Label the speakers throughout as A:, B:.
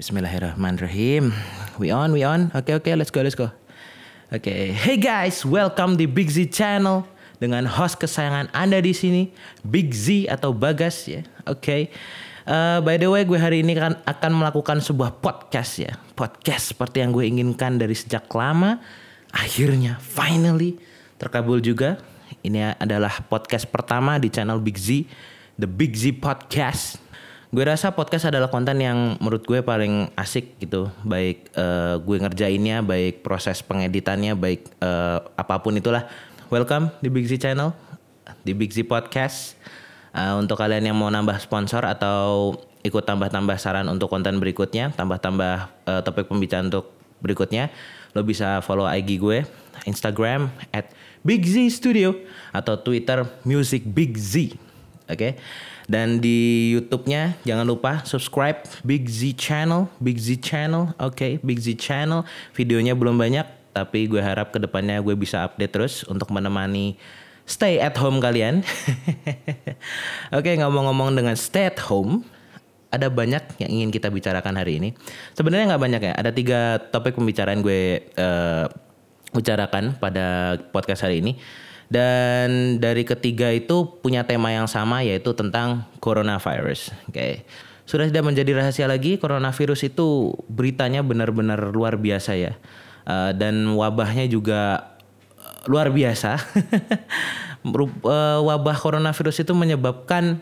A: Bismillahirrahmanirrahim. We on, we on. Oke, oke, let's go, let's go. Oke, hey guys, welcome di Big Z Channel dengan host kesayangan Anda di sini, Big Z atau Bagas ya. Oke. Uh, by the way, gue hari ini kan akan melakukan sebuah podcast ya. Podcast seperti yang gue inginkan dari sejak lama. Akhirnya, finally terkabul juga. Ini adalah podcast pertama di channel Big Z, The Big Z Podcast. Gue rasa podcast adalah konten yang menurut gue paling asik gitu, baik uh, gue ngerjainnya, baik proses pengeditannya, baik uh, apa pun itulah. Welcome di Big Z Channel, di Big Z Podcast. Uh, untuk kalian yang mau nambah sponsor atau ikut tambah-tambah saran untuk konten berikutnya, tambah-tambah uh, topik pembicaraan untuk berikutnya, lo bisa follow IG gue, Instagram at Big Z Studio atau Twitter Music Big Z. Oke. Okay? Dan di YouTube-nya jangan lupa subscribe Big Z Channel, Big Z Channel, oke, okay, Big Z Channel. Videonya belum banyak, tapi gue harap ke depannya gue bisa update terus untuk menemani stay at home kalian. oke, okay, ngomong-ngomong dengan stay at home, ada banyak yang ingin kita bicarakan hari ini. Sebenarnya nggak banyak ya, ada tiga topik pembicaraan gue uh, bicarakan pada podcast hari ini. Dan dari ketiga itu punya tema yang sama yaitu tentang coronavirus. Oke. Okay. Sudah tidak menjadi rahasia lagi coronavirus itu beritanya benar-benar luar biasa ya. Uh, dan wabahnya juga luar biasa. uh, wabah coronavirus itu menyebabkan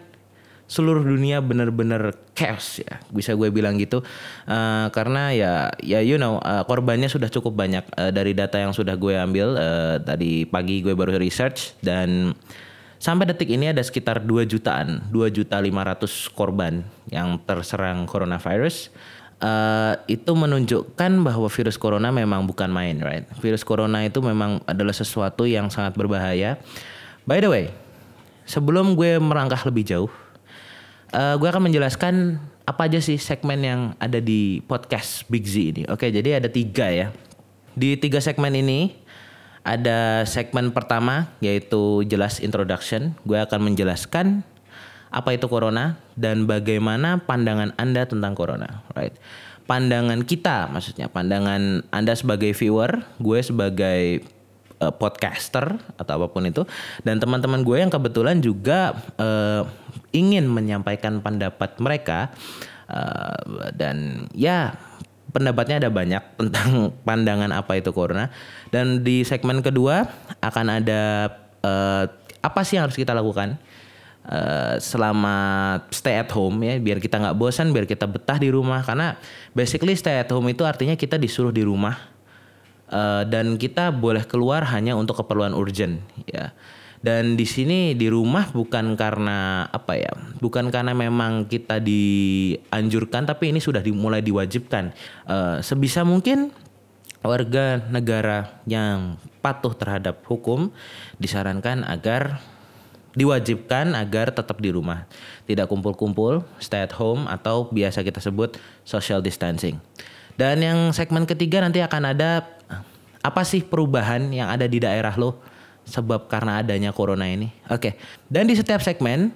A: seluruh dunia benar-benar chaos ya. Bisa gue bilang gitu. Uh, karena ya ya you know uh, korbannya sudah cukup banyak uh, dari data yang sudah gue ambil uh, tadi pagi gue baru research dan sampai detik ini ada sekitar 2 jutaan 2 juta 500 korban yang terserang coronavirus. Uh, itu menunjukkan bahwa virus corona memang bukan main right? Virus corona itu memang adalah sesuatu yang sangat berbahaya. By the way sebelum gue merangkah lebih jauh uh, gue akan menjelaskan apa aja sih segmen yang ada di podcast Big Z ini. Oke, jadi ada tiga ya. Di tiga segmen ini ada segmen pertama yaitu jelas introduction. Gue akan menjelaskan apa itu corona dan bagaimana pandangan Anda tentang corona, right? Pandangan kita maksudnya, pandangan Anda sebagai viewer, gue sebagai uh, podcaster atau apa pun itu. Dan teman-teman gue yang kebetulan juga uh, ingin menyampaikan pendapat mereka uh, dan ya pendapatnya ada banyak tentang pandangan apa itu corona. Dan di segmen kedua akan ada uh, apa sih yang harus kita lakukan? Uh, selama stay at home ya biar kita nggak bosan biar kita betah di rumah. Karena basically stay at home itu artinya kita disuruh di rumah uh, dan kita boleh keluar hanya untuk keperluan urgent ya. Dan di sini di rumah bukan karena apa ya bukan karena memang kita dianjurkan tapi ini sudah dimulai diwajibkan. Uh, sebisa mungkin warga negara yang patuh terhadap hukum disarankan agar diwajibkan agar tetap di rumah. Tidak kumpul-kumpul stay at home atau biasa kita sebut social distancing. Dan yang segmen ketiga nanti akan ada apa sih perubahan yang ada di daerah lo sebab karena adanya corona ini. Oke. Dan di setiap segmen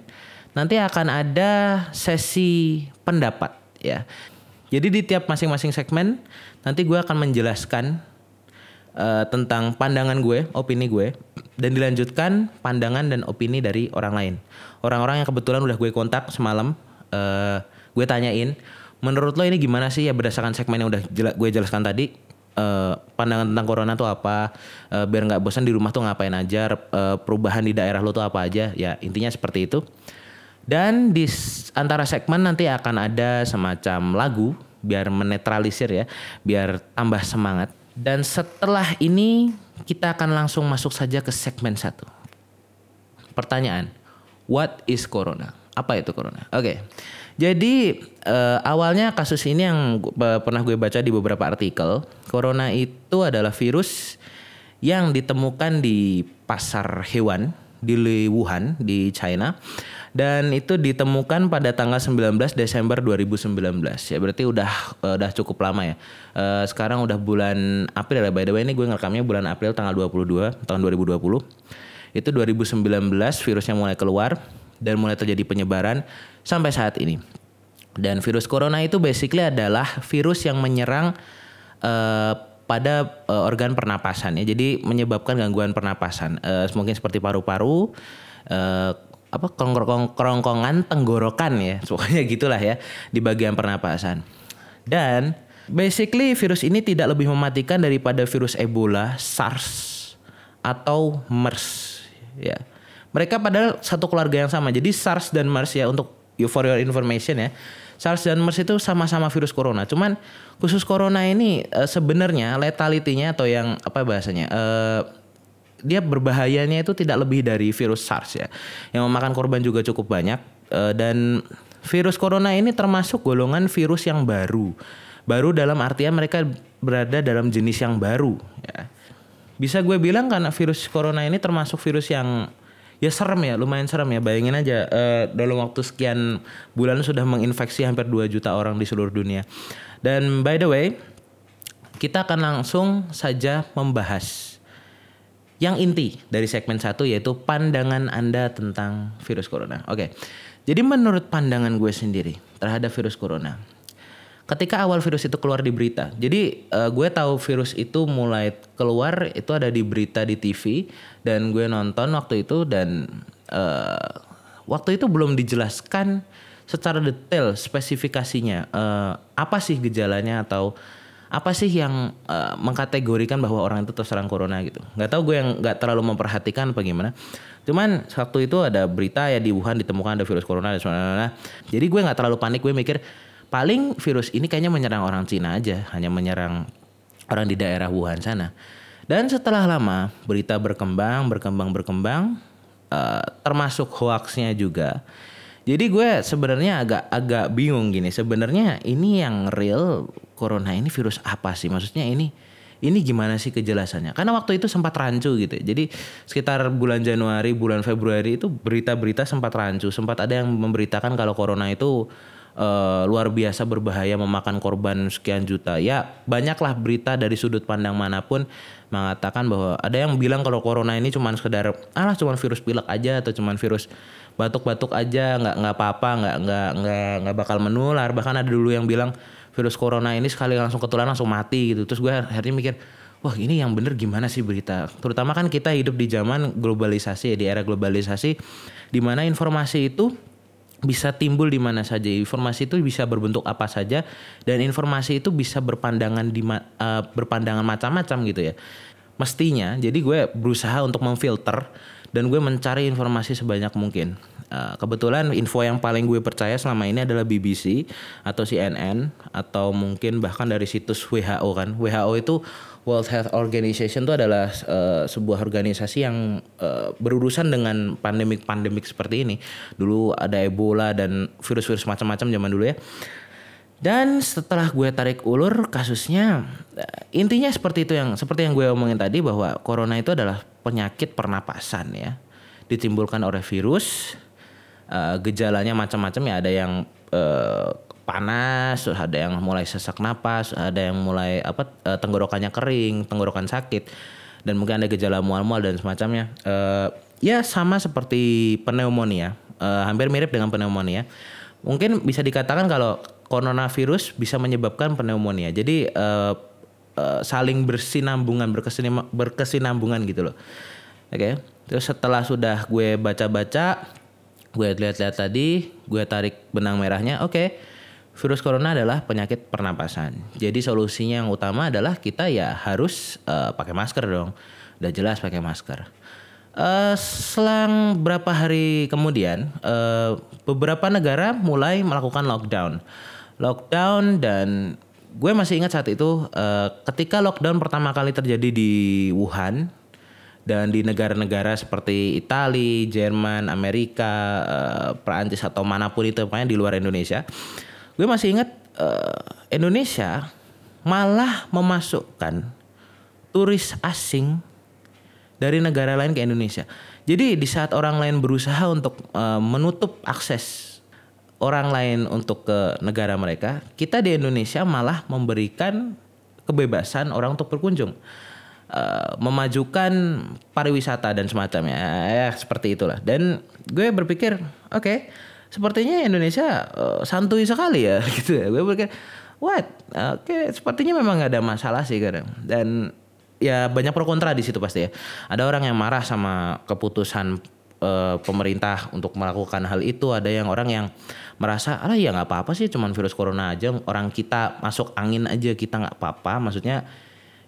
A: nanti akan ada sesi pendapat ya. Jadi di tiap masing-masing segmen nanti gue akan menjelaskan uh, tentang pandangan gue, opini gue dan dilanjutkan pandangan dan opini dari orang lain. Orang-orang yang kebetulan udah gue kontak semalam uh, gue tanyain menurut lo ini gimana sih ya berdasarkan segmen yang udah gue jelaskan tadi uh, pandangan tentang corona tuh apa? Uh, biar nggak bosan di rumah tuh ngapain aja? Uh, perubahan di daerah lo tuh apa aja? Ya intinya seperti itu. Dan di antara segmen nanti akan ada semacam lagu biar menetralisir ya biar tambah semangat. Dan setelah ini kita akan langsung masuk saja ke segmen satu. Pertanyaan what is corona? Apa itu corona? Oke. okay. Jadi uh, awalnya kasus ini yang pernah gue baca di beberapa artikel, corona itu adalah virus yang ditemukan di pasar hewan di Wuhan di China dan itu ditemukan pada tanggal 19 Desember 2019 ya berarti udah uh, udah cukup lama ya. Uh, sekarang udah bulan April ya by the way ini gue ngerekamnya bulan April tanggal 22 tahun 2020 itu 2019 virusnya mulai keluar dan mulai terjadi penyebaran sampai saat ini. Dan virus corona itu basically adalah virus yang menyerang uh, pada uh, organ pernapasan ya. Jadi menyebabkan gangguan pernapasan. Uh, mungkin seperti paru-paru, uh, apa kerongkong kerongkongan tenggorokan ya. Pokoknya gitulah ya di bagian pernapasan. Dan basically virus ini tidak lebih mematikan daripada virus Ebola, SARS atau MERS ya. Mereka padahal satu keluarga yang sama. Jadi SARS dan MERS ya untuk for your information ya SARS dan MERS itu sama-sama virus corona. Cuman khusus corona ini uh, sebenarnya letalitinya atau yang apa bahasanya? Uh, dia berbahayanya itu tidak lebih dari virus SARS ya. Yang memakan korban juga cukup banyak uh, dan virus corona ini termasuk golongan virus yang baru. Baru dalam artian mereka berada dalam jenis yang baru ya. Bisa gue bilang karena virus corona ini termasuk virus yang ya serem ya lumayan serem ya. Bayangin aja uh, dalam waktu sekian bulan sudah menginfeksi hampir 2 juta orang di seluruh dunia. Dan by the way kita akan langsung saja membahas yang inti dari segmen satu yaitu pandangan anda tentang virus corona. Oke jadi menurut pandangan gue sendiri terhadap virus corona ketika awal virus itu keluar di berita. Jadi uh, gue tahu virus itu mulai keluar itu ada di berita di TV dan gue nonton waktu itu dan uh, waktu itu belum dijelaskan secara detail spesifikasinya uh, apa sih gejalanya atau apa sih yang uh, mengkategorikan bahwa orang itu terserang corona gitu. Gak tahu gue yang gak terlalu memperhatikan apa gimana. Cuman waktu itu ada berita ya di Wuhan ditemukan ada virus corona dan sebagainya. Jadi gue nggak terlalu panik. Gue mikir paling virus ini kayaknya menyerang orang Cina aja, hanya menyerang orang di daerah Wuhan sana. Dan setelah lama berita berkembang, berkembang, berkembang, uh, termasuk hoaxnya juga. Jadi gue sebenarnya agak agak bingung gini. Sebenarnya ini yang real corona ini virus apa sih? Maksudnya ini ini gimana sih kejelasannya? Karena waktu itu sempat rancu gitu. Jadi sekitar bulan Januari, bulan Februari itu berita-berita sempat rancu. Sempat ada yang memberitakan kalau corona itu uh, luar biasa berbahaya memakan korban sekian juta. Ya banyaklah berita dari sudut pandang mana pun mengatakan bahwa ada yang bilang kalau corona ini cuma sekedar alah cuma virus pilek aja atau cuma virus batuk-batuk aja nggak nggak apa-apa nggak nggak nggak nggak bakal menular. Bahkan ada dulu yang bilang virus corona ini sekali langsung ketularan langsung mati gitu. Terus gue akhirnya mikir wah ini yang bener gimana sih berita? Terutama kan kita hidup di zaman globalisasi ya di era globalisasi di mana informasi itu bisa timbul di mana saja. Informasi itu bisa berbentuk apa saja dan informasi itu bisa berpandangan di uh, berpandangan macam-macam gitu ya. Mestinya jadi gue berusaha untuk memfilter dan gue mencari informasi sebanyak mungkin. Uh, kebetulan info yang paling gue percaya selama ini adalah BBC atau CNN atau mungkin bahkan dari situs WHO kan. WHO itu World Health Organization itu adalah uh, sebuah organisasi yang uh, berurusan dengan pandemik-pandemik seperti ini. Dulu ada Ebola dan virus-virus macam-macam zaman dulu ya. Dan setelah gue tarik ulur kasusnya uh, intinya seperti itu yang seperti yang gue omongin tadi bahwa corona itu adalah penyakit pernapasan ya. Ditimbulkan oleh virus uh, gejalanya macam-macam ya ada yang panas, ada yang mulai sesak napas, ada yang mulai apa eh, tenggorokannya kering, tenggorokan sakit dan mungkin ada gejala mual-mual dan semacamnya. Uh, ya sama seperti pneumonia, uh, hampir mirip dengan pneumonia. Mungkin bisa dikatakan kalau coronavirus bisa menyebabkan pneumonia. Jadi uh, uh, saling bersinambungan, berkesinambungan gitu loh. Oke. Okay? Terus setelah sudah gue baca-baca, gue lihat-lihat tadi, gue tarik benang merahnya. Oke. Okay virus corona adalah penyakit pernapasan. Jadi solusinya yang utama adalah kita ya harus uh, pakai masker dong. Udah jelas pakai masker. Uh, selang berapa hari kemudian, uh, beberapa negara mulai melakukan lockdown. Lockdown dan gue masih ingat saat itu uh, ketika lockdown pertama kali terjadi di Wuhan dan di negara-negara seperti Italia, Jerman, Amerika, uh, Perancis atau mana pun itu, pokoknya di luar Indonesia gue masih ingat uh, Indonesia malah memasukkan turis asing dari negara lain ke Indonesia. Jadi di saat orang lain berusaha untuk uh, menutup akses orang lain untuk ke negara mereka, kita di Indonesia malah memberikan kebebasan orang untuk berkunjung. Uh, memajukan pariwisata dan semacamnya ya seperti itulah dan gue berpikir oke okay, sepertinya Indonesia uh, santuy sekali ya gitu ya. Gue berpikir what? Oke okay, sepertinya memang nggak ada masalah sih kadang. Dan ya banyak pro kontra di situ pasti ya. Ada orang yang marah sama keputusan uh, pemerintah untuk melakukan hal itu. Ada yang orang yang merasa ah ya nggak apa-apa sih cuman virus corona aja. Orang kita masuk angin aja kita nggak apa-apa. Maksudnya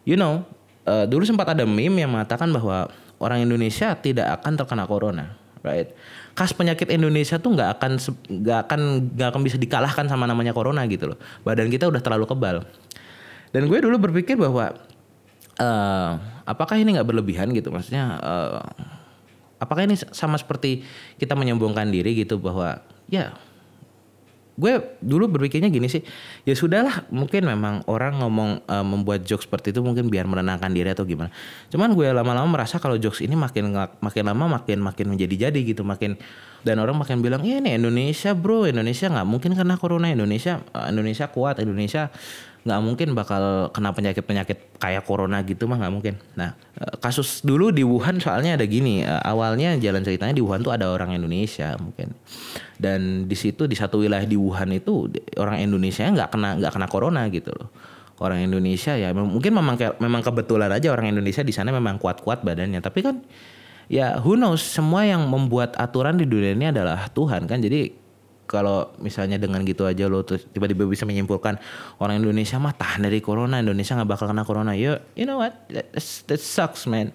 A: you know uh, dulu sempat ada meme yang mengatakan bahwa orang Indonesia tidak akan terkena corona, right? Khas penyakit Indonesia tuh nggak akan nggak akan nggak akan bisa dikalahkan sama namanya corona gitu loh. Badan kita udah terlalu kebal. Dan gue dulu berpikir bahwa uh, apakah ini nggak berlebihan gitu, maksudnya uh, apakah ini sama seperti kita menyombongkan diri gitu bahwa ya gue dulu berpikirnya gini sih ya sudahlah mungkin memang orang ngomong uh, membuat jokes seperti itu mungkin biar menenangkan diri atau gimana cuman gue lama-lama merasa kalau jokes ini makin makin lama makin makin menjadi jadi gitu makin dan orang makin bilang iya ini Indonesia bro Indonesia nggak mungkin kena corona Indonesia uh, Indonesia kuat Indonesia nggak mungkin bakal kena penyakit-penyakit kayak corona gitu mah nggak mungkin. Nah eh, kasus dulu di Wuhan soalnya ada gini eh, awalnya jalan ceritanya di Wuhan tuh ada orang Indonesia mungkin dan di situ di satu wilayah di Wuhan itu orang Indonesia nggak kena nggak kena corona gitu loh. Orang Indonesia ya mungkin memang memang kebetulan aja orang Indonesia di sana memang kuat-kuat badannya tapi kan ya who knows semua yang membuat aturan di dunia ini adalah Tuhan kan jadi kalau misalnya dengan gitu aja lo tiba-tiba bisa menyimpulkan orang Indonesia mah tahan dari corona Indonesia nggak bakal kena corona. Yo you know what? That, that sucks man.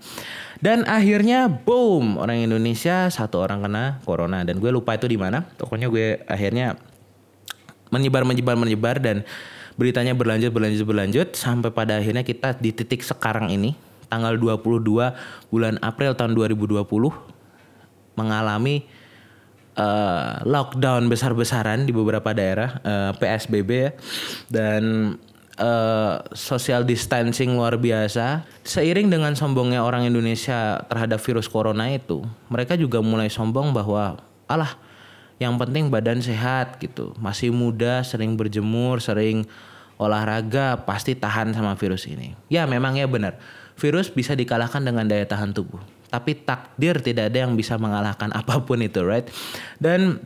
A: Dan akhirnya boom! Orang Indonesia satu orang kena corona. Dan gue lupa itu di mana. Pokoknya gue akhirnya menyebar menyebar menyebar. Dan beritanya berlanjut berlanjut berlanjut. Sampai pada akhirnya kita di titik sekarang ini tanggal 22 bulan April tahun 2020 mengalami uh, lockdown besar-besaran di beberapa daerah uh, eh, PSBB ya. Dan uh, social distancing luar biasa. Seiring dengan sombongnya orang Indonesia terhadap virus corona itu mereka juga mulai sombong bahwa alah yang penting badan sehat gitu. Masih muda sering berjemur sering olahraga pasti tahan sama virus ini. Ya memang ya benar. Virus bisa dikalahkan dengan daya tahan tubuh tapi takdir tidak ada yang bisa mengalahkan apa pun itu right dan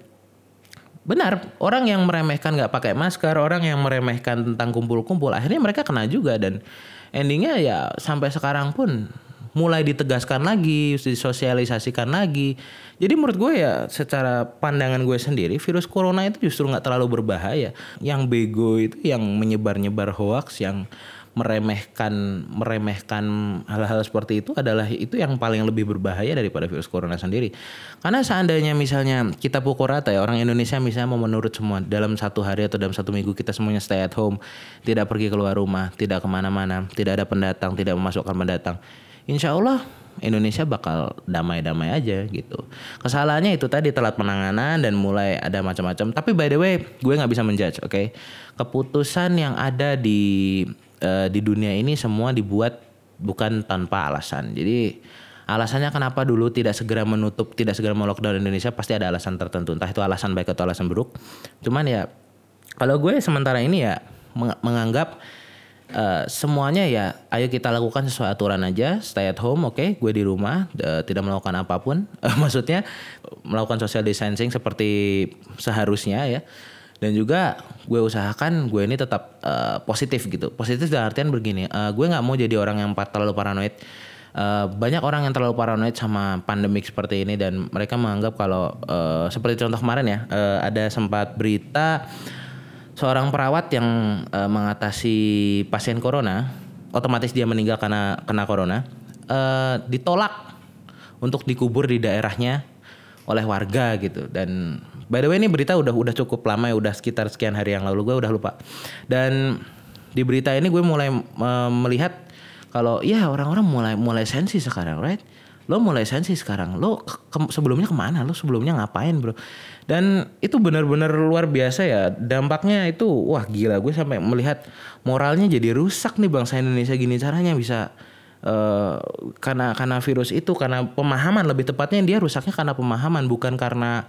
A: benar orang yang meremehkan nggak pakai masker orang yang meremehkan tentang kumpul-kumpul akhirnya mereka kena juga dan endingnya ya sampai sekarang pun mulai ditegaskan lagi, disosialisasikan lagi. Jadi menurut gue ya secara pandangan gue sendiri virus corona itu justru nggak terlalu berbahaya. Yang bego itu yang menyebar-nyebar hoax, yang meremehkan meremehkan hal-hal seperti itu adalah itu yang paling lebih berbahaya daripada virus corona sendiri. Karena seandainya misalnya kita pukul rata ya orang Indonesia misalnya mau menurut semua dalam satu hari atau dalam satu minggu kita semuanya stay at home, tidak pergi keluar rumah, tidak ke mana-mana, tidak ada pendatang, tidak memasukkan pendatang. Insya Allah Indonesia bakal damai-damai aja gitu. Kesalahannya itu tadi telat penanganan dan mulai ada macam-macam. Tapi by the way, gue nggak bisa menjudge, oke? Okay? Keputusan yang ada di uh, di dunia ini semua dibuat bukan tanpa alasan. Jadi alasannya kenapa dulu tidak segera menutup, tidak segera melockdown Indonesia pasti ada alasan tertentu. Entah itu alasan baik atau alasan buruk. Cuman ya kalau gue sementara ini ya menganggap uh, semuanya ya ayo kita lakukan sesuai aturan aja stay at home oke okay? gue di rumah uh, tidak melakukan apa pun uh, maksudnya melakukan social distancing seperti seharusnya ya dan juga gue usahakan gue ini tetap uh, positif gitu. Positif dalam artian begini uh, gue nggak mau jadi orang yang terlalu paranoid. Uh, banyak orang yang terlalu paranoid sama pandemik seperti ini dan mereka menganggap kalau uh, seperti contoh kemarin ya uh, ada sempat berita seorang perawat yang uh, mengatasi pasien corona otomatis dia meninggal karena kena corona uh, ditolak untuk dikubur di daerahnya oleh warga gitu. Dan By the way ini berita udah udah cukup lama ya, udah sekitar sekian hari yang lalu gue udah lupa. Dan di berita ini gue mulai uh, melihat kalau ya orang-orang mulai mulai sensi sekarang, right? Lo mulai sensi sekarang. Lo ke, sebelumnya ke mana? Lo sebelumnya ngapain, bro? Dan itu benar-benar luar biasa ya. Dampaknya itu wah gila. Gue sampai melihat moralnya jadi rusak nih bangsa Indonesia gini caranya bisa Uh, karena karena virus itu karena pemahaman lebih tepatnya dia rusaknya karena pemahaman bukan karena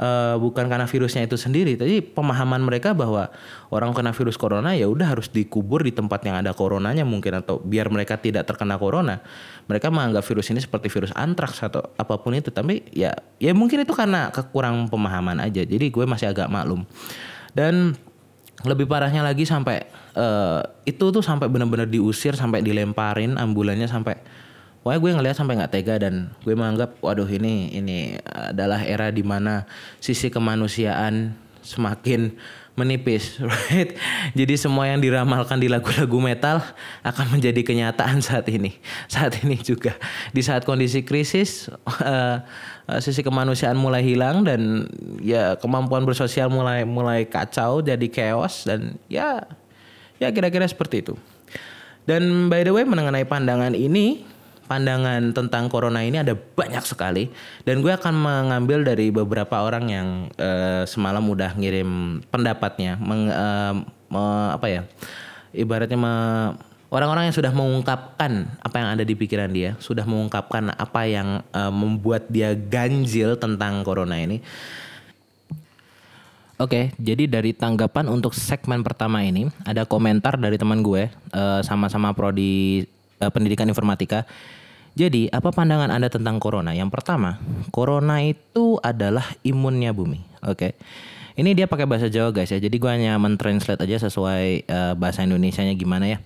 A: uh, bukan karena virusnya itu sendiri, tapi pemahaman mereka bahwa orang kena virus corona ya udah harus dikubur di tempat yang ada coronanya mungkin atau biar mereka tidak terkena corona. Mereka menganggap virus ini seperti virus antraks atau apa pun itu, tapi ya ya mungkin itu karena kekurang pemahaman aja. Jadi gue masih agak maklum. Dan lebih parahnya lagi sampai uh, itu tuh sampai benar-benar diusir sampai dilemparin ambulannya sampai Wah gue ngeliat sampai nggak tega dan gue menganggap waduh ini ini adalah era di mana sisi kemanusiaan semakin menipis, right? Jadi semua yang diramalkan di lagu-lagu metal akan menjadi kenyataan saat ini. Saat ini juga di saat kondisi krisis, uh, uh, sisi kemanusiaan mulai hilang dan ya kemampuan bersosial mulai mulai kacau, jadi chaos dan ya ya kira-kira seperti itu. Dan by the way mengenai pandangan ini pandangan tentang corona ini ada banyak sekali. Dan gue akan mengambil dari beberapa orang yang uh, semalam udah ngirim pendapatnya meng, uh, me, apa ya ibaratnya me, orang-orang yang sudah mengungkapkan apa yang ada di pikiran dia sudah mengungkapkan apa yang uh, membuat dia ganjil tentang corona ini. Oke, jadi dari tanggapan untuk segmen pertama ini ada komentar dari teman gue sama-sama uh, prodi uh, pendidikan informatika jadi, apa pandangan Anda tentang corona? Yang pertama, corona itu adalah imunnya bumi. Oke. Okay? Ini dia pakai bahasa Jawa guys ya. Jadi gua hanya mentranslate aja sesuai uh, bahasa Indonesianya gimana ya.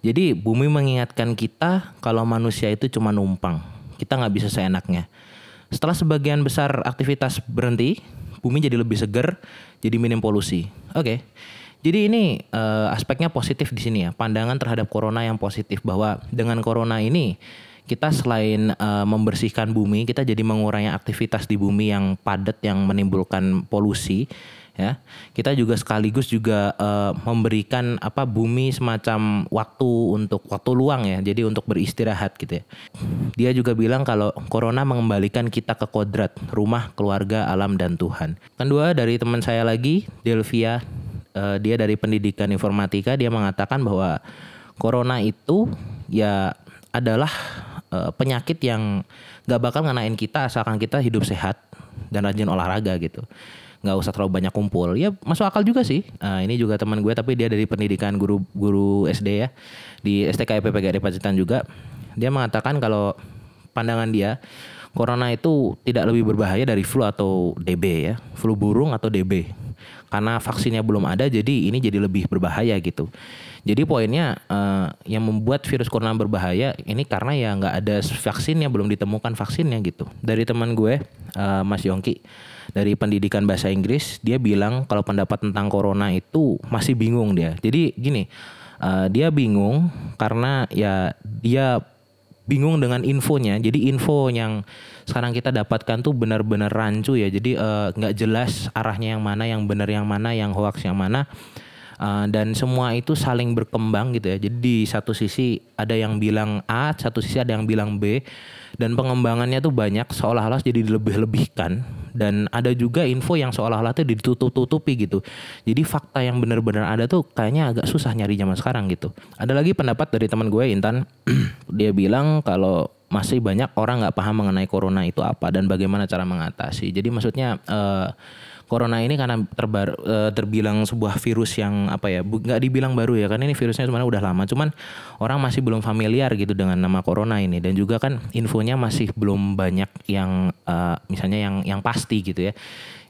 A: Jadi bumi mengingatkan kita kalau manusia itu cuma numpang. Kita nggak bisa seenaknya. Setelah sebagian besar aktivitas berhenti, bumi jadi lebih seger, jadi minim polusi. Oke. Okay. Jadi ini uh, aspeknya positif di sini ya. Pandangan terhadap corona yang positif bahwa dengan corona ini kita selain uh, membersihkan bumi, kita jadi mengurangi aktivitas di bumi yang padat yang menimbulkan polusi ya. Kita juga sekaligus juga uh, memberikan apa bumi semacam waktu untuk waktu luang ya. Jadi untuk beristirahat gitu ya. Dia juga bilang kalau corona mengembalikan kita ke kodrat, rumah, keluarga, alam dan Tuhan. Kedua dari teman saya lagi, Delvia, uh, dia dari pendidikan informatika, dia mengatakan bahwa corona itu ya adalah uh, penyakit yang gak bakal ngenain kita asalkan kita hidup sehat dan rajin olahraga gitu. Nggak usah terlalu banyak kumpul. Ya masuk akal juga sih. Uh, ini juga teman gue tapi dia dari pendidikan guru guru SD ya. Di STK PPGRI Pacitan juga. Dia mengatakan kalau pandangan dia corona itu tidak lebih berbahaya dari flu atau DB ya. Flu burung atau DB karena vaksinnya belum ada jadi ini jadi lebih berbahaya gitu jadi poinnya uh, yang membuat virus corona berbahaya ini karena ya nggak ada vaksinnya belum ditemukan vaksinnya gitu. Dari teman gue uh, Mas Yongki dari pendidikan bahasa Inggris dia bilang kalau pendapat tentang corona itu masih bingung dia. Jadi gini uh, dia bingung karena ya dia bingung dengan infonya. Jadi info yang sekarang kita dapatkan tuh benar-benar rancu ya. Jadi nggak uh, jelas arahnya yang mana, yang benar yang mana, yang hoax yang mana. Uh, dan semua itu saling berkembang gitu ya. Jadi di satu sisi ada yang bilang A, satu sisi ada yang bilang B dan pengembangannya tuh banyak seolah-olah jadi lebih-lebihkan dan ada juga info yang seolah-olah tuh ditutup-tutupi gitu. Jadi fakta yang benar-benar ada tuh kayaknya agak susah nyari zaman sekarang gitu. Ada lagi pendapat dari teman gue Intan, dia bilang kalau masih banyak orang nggak paham mengenai corona itu apa dan bagaimana cara mengatasi. Jadi maksudnya uh, corona ini karena terbar, uh, terbilang sebuah virus yang apa ya nggak dibilang baru ya karena ini virusnya sebenarnya udah lama. Cuman orang masih belum familiar gitu dengan nama corona ini. Dan juga kan infonya masih belum banyak yang uh, misalnya yang yang pasti gitu ya.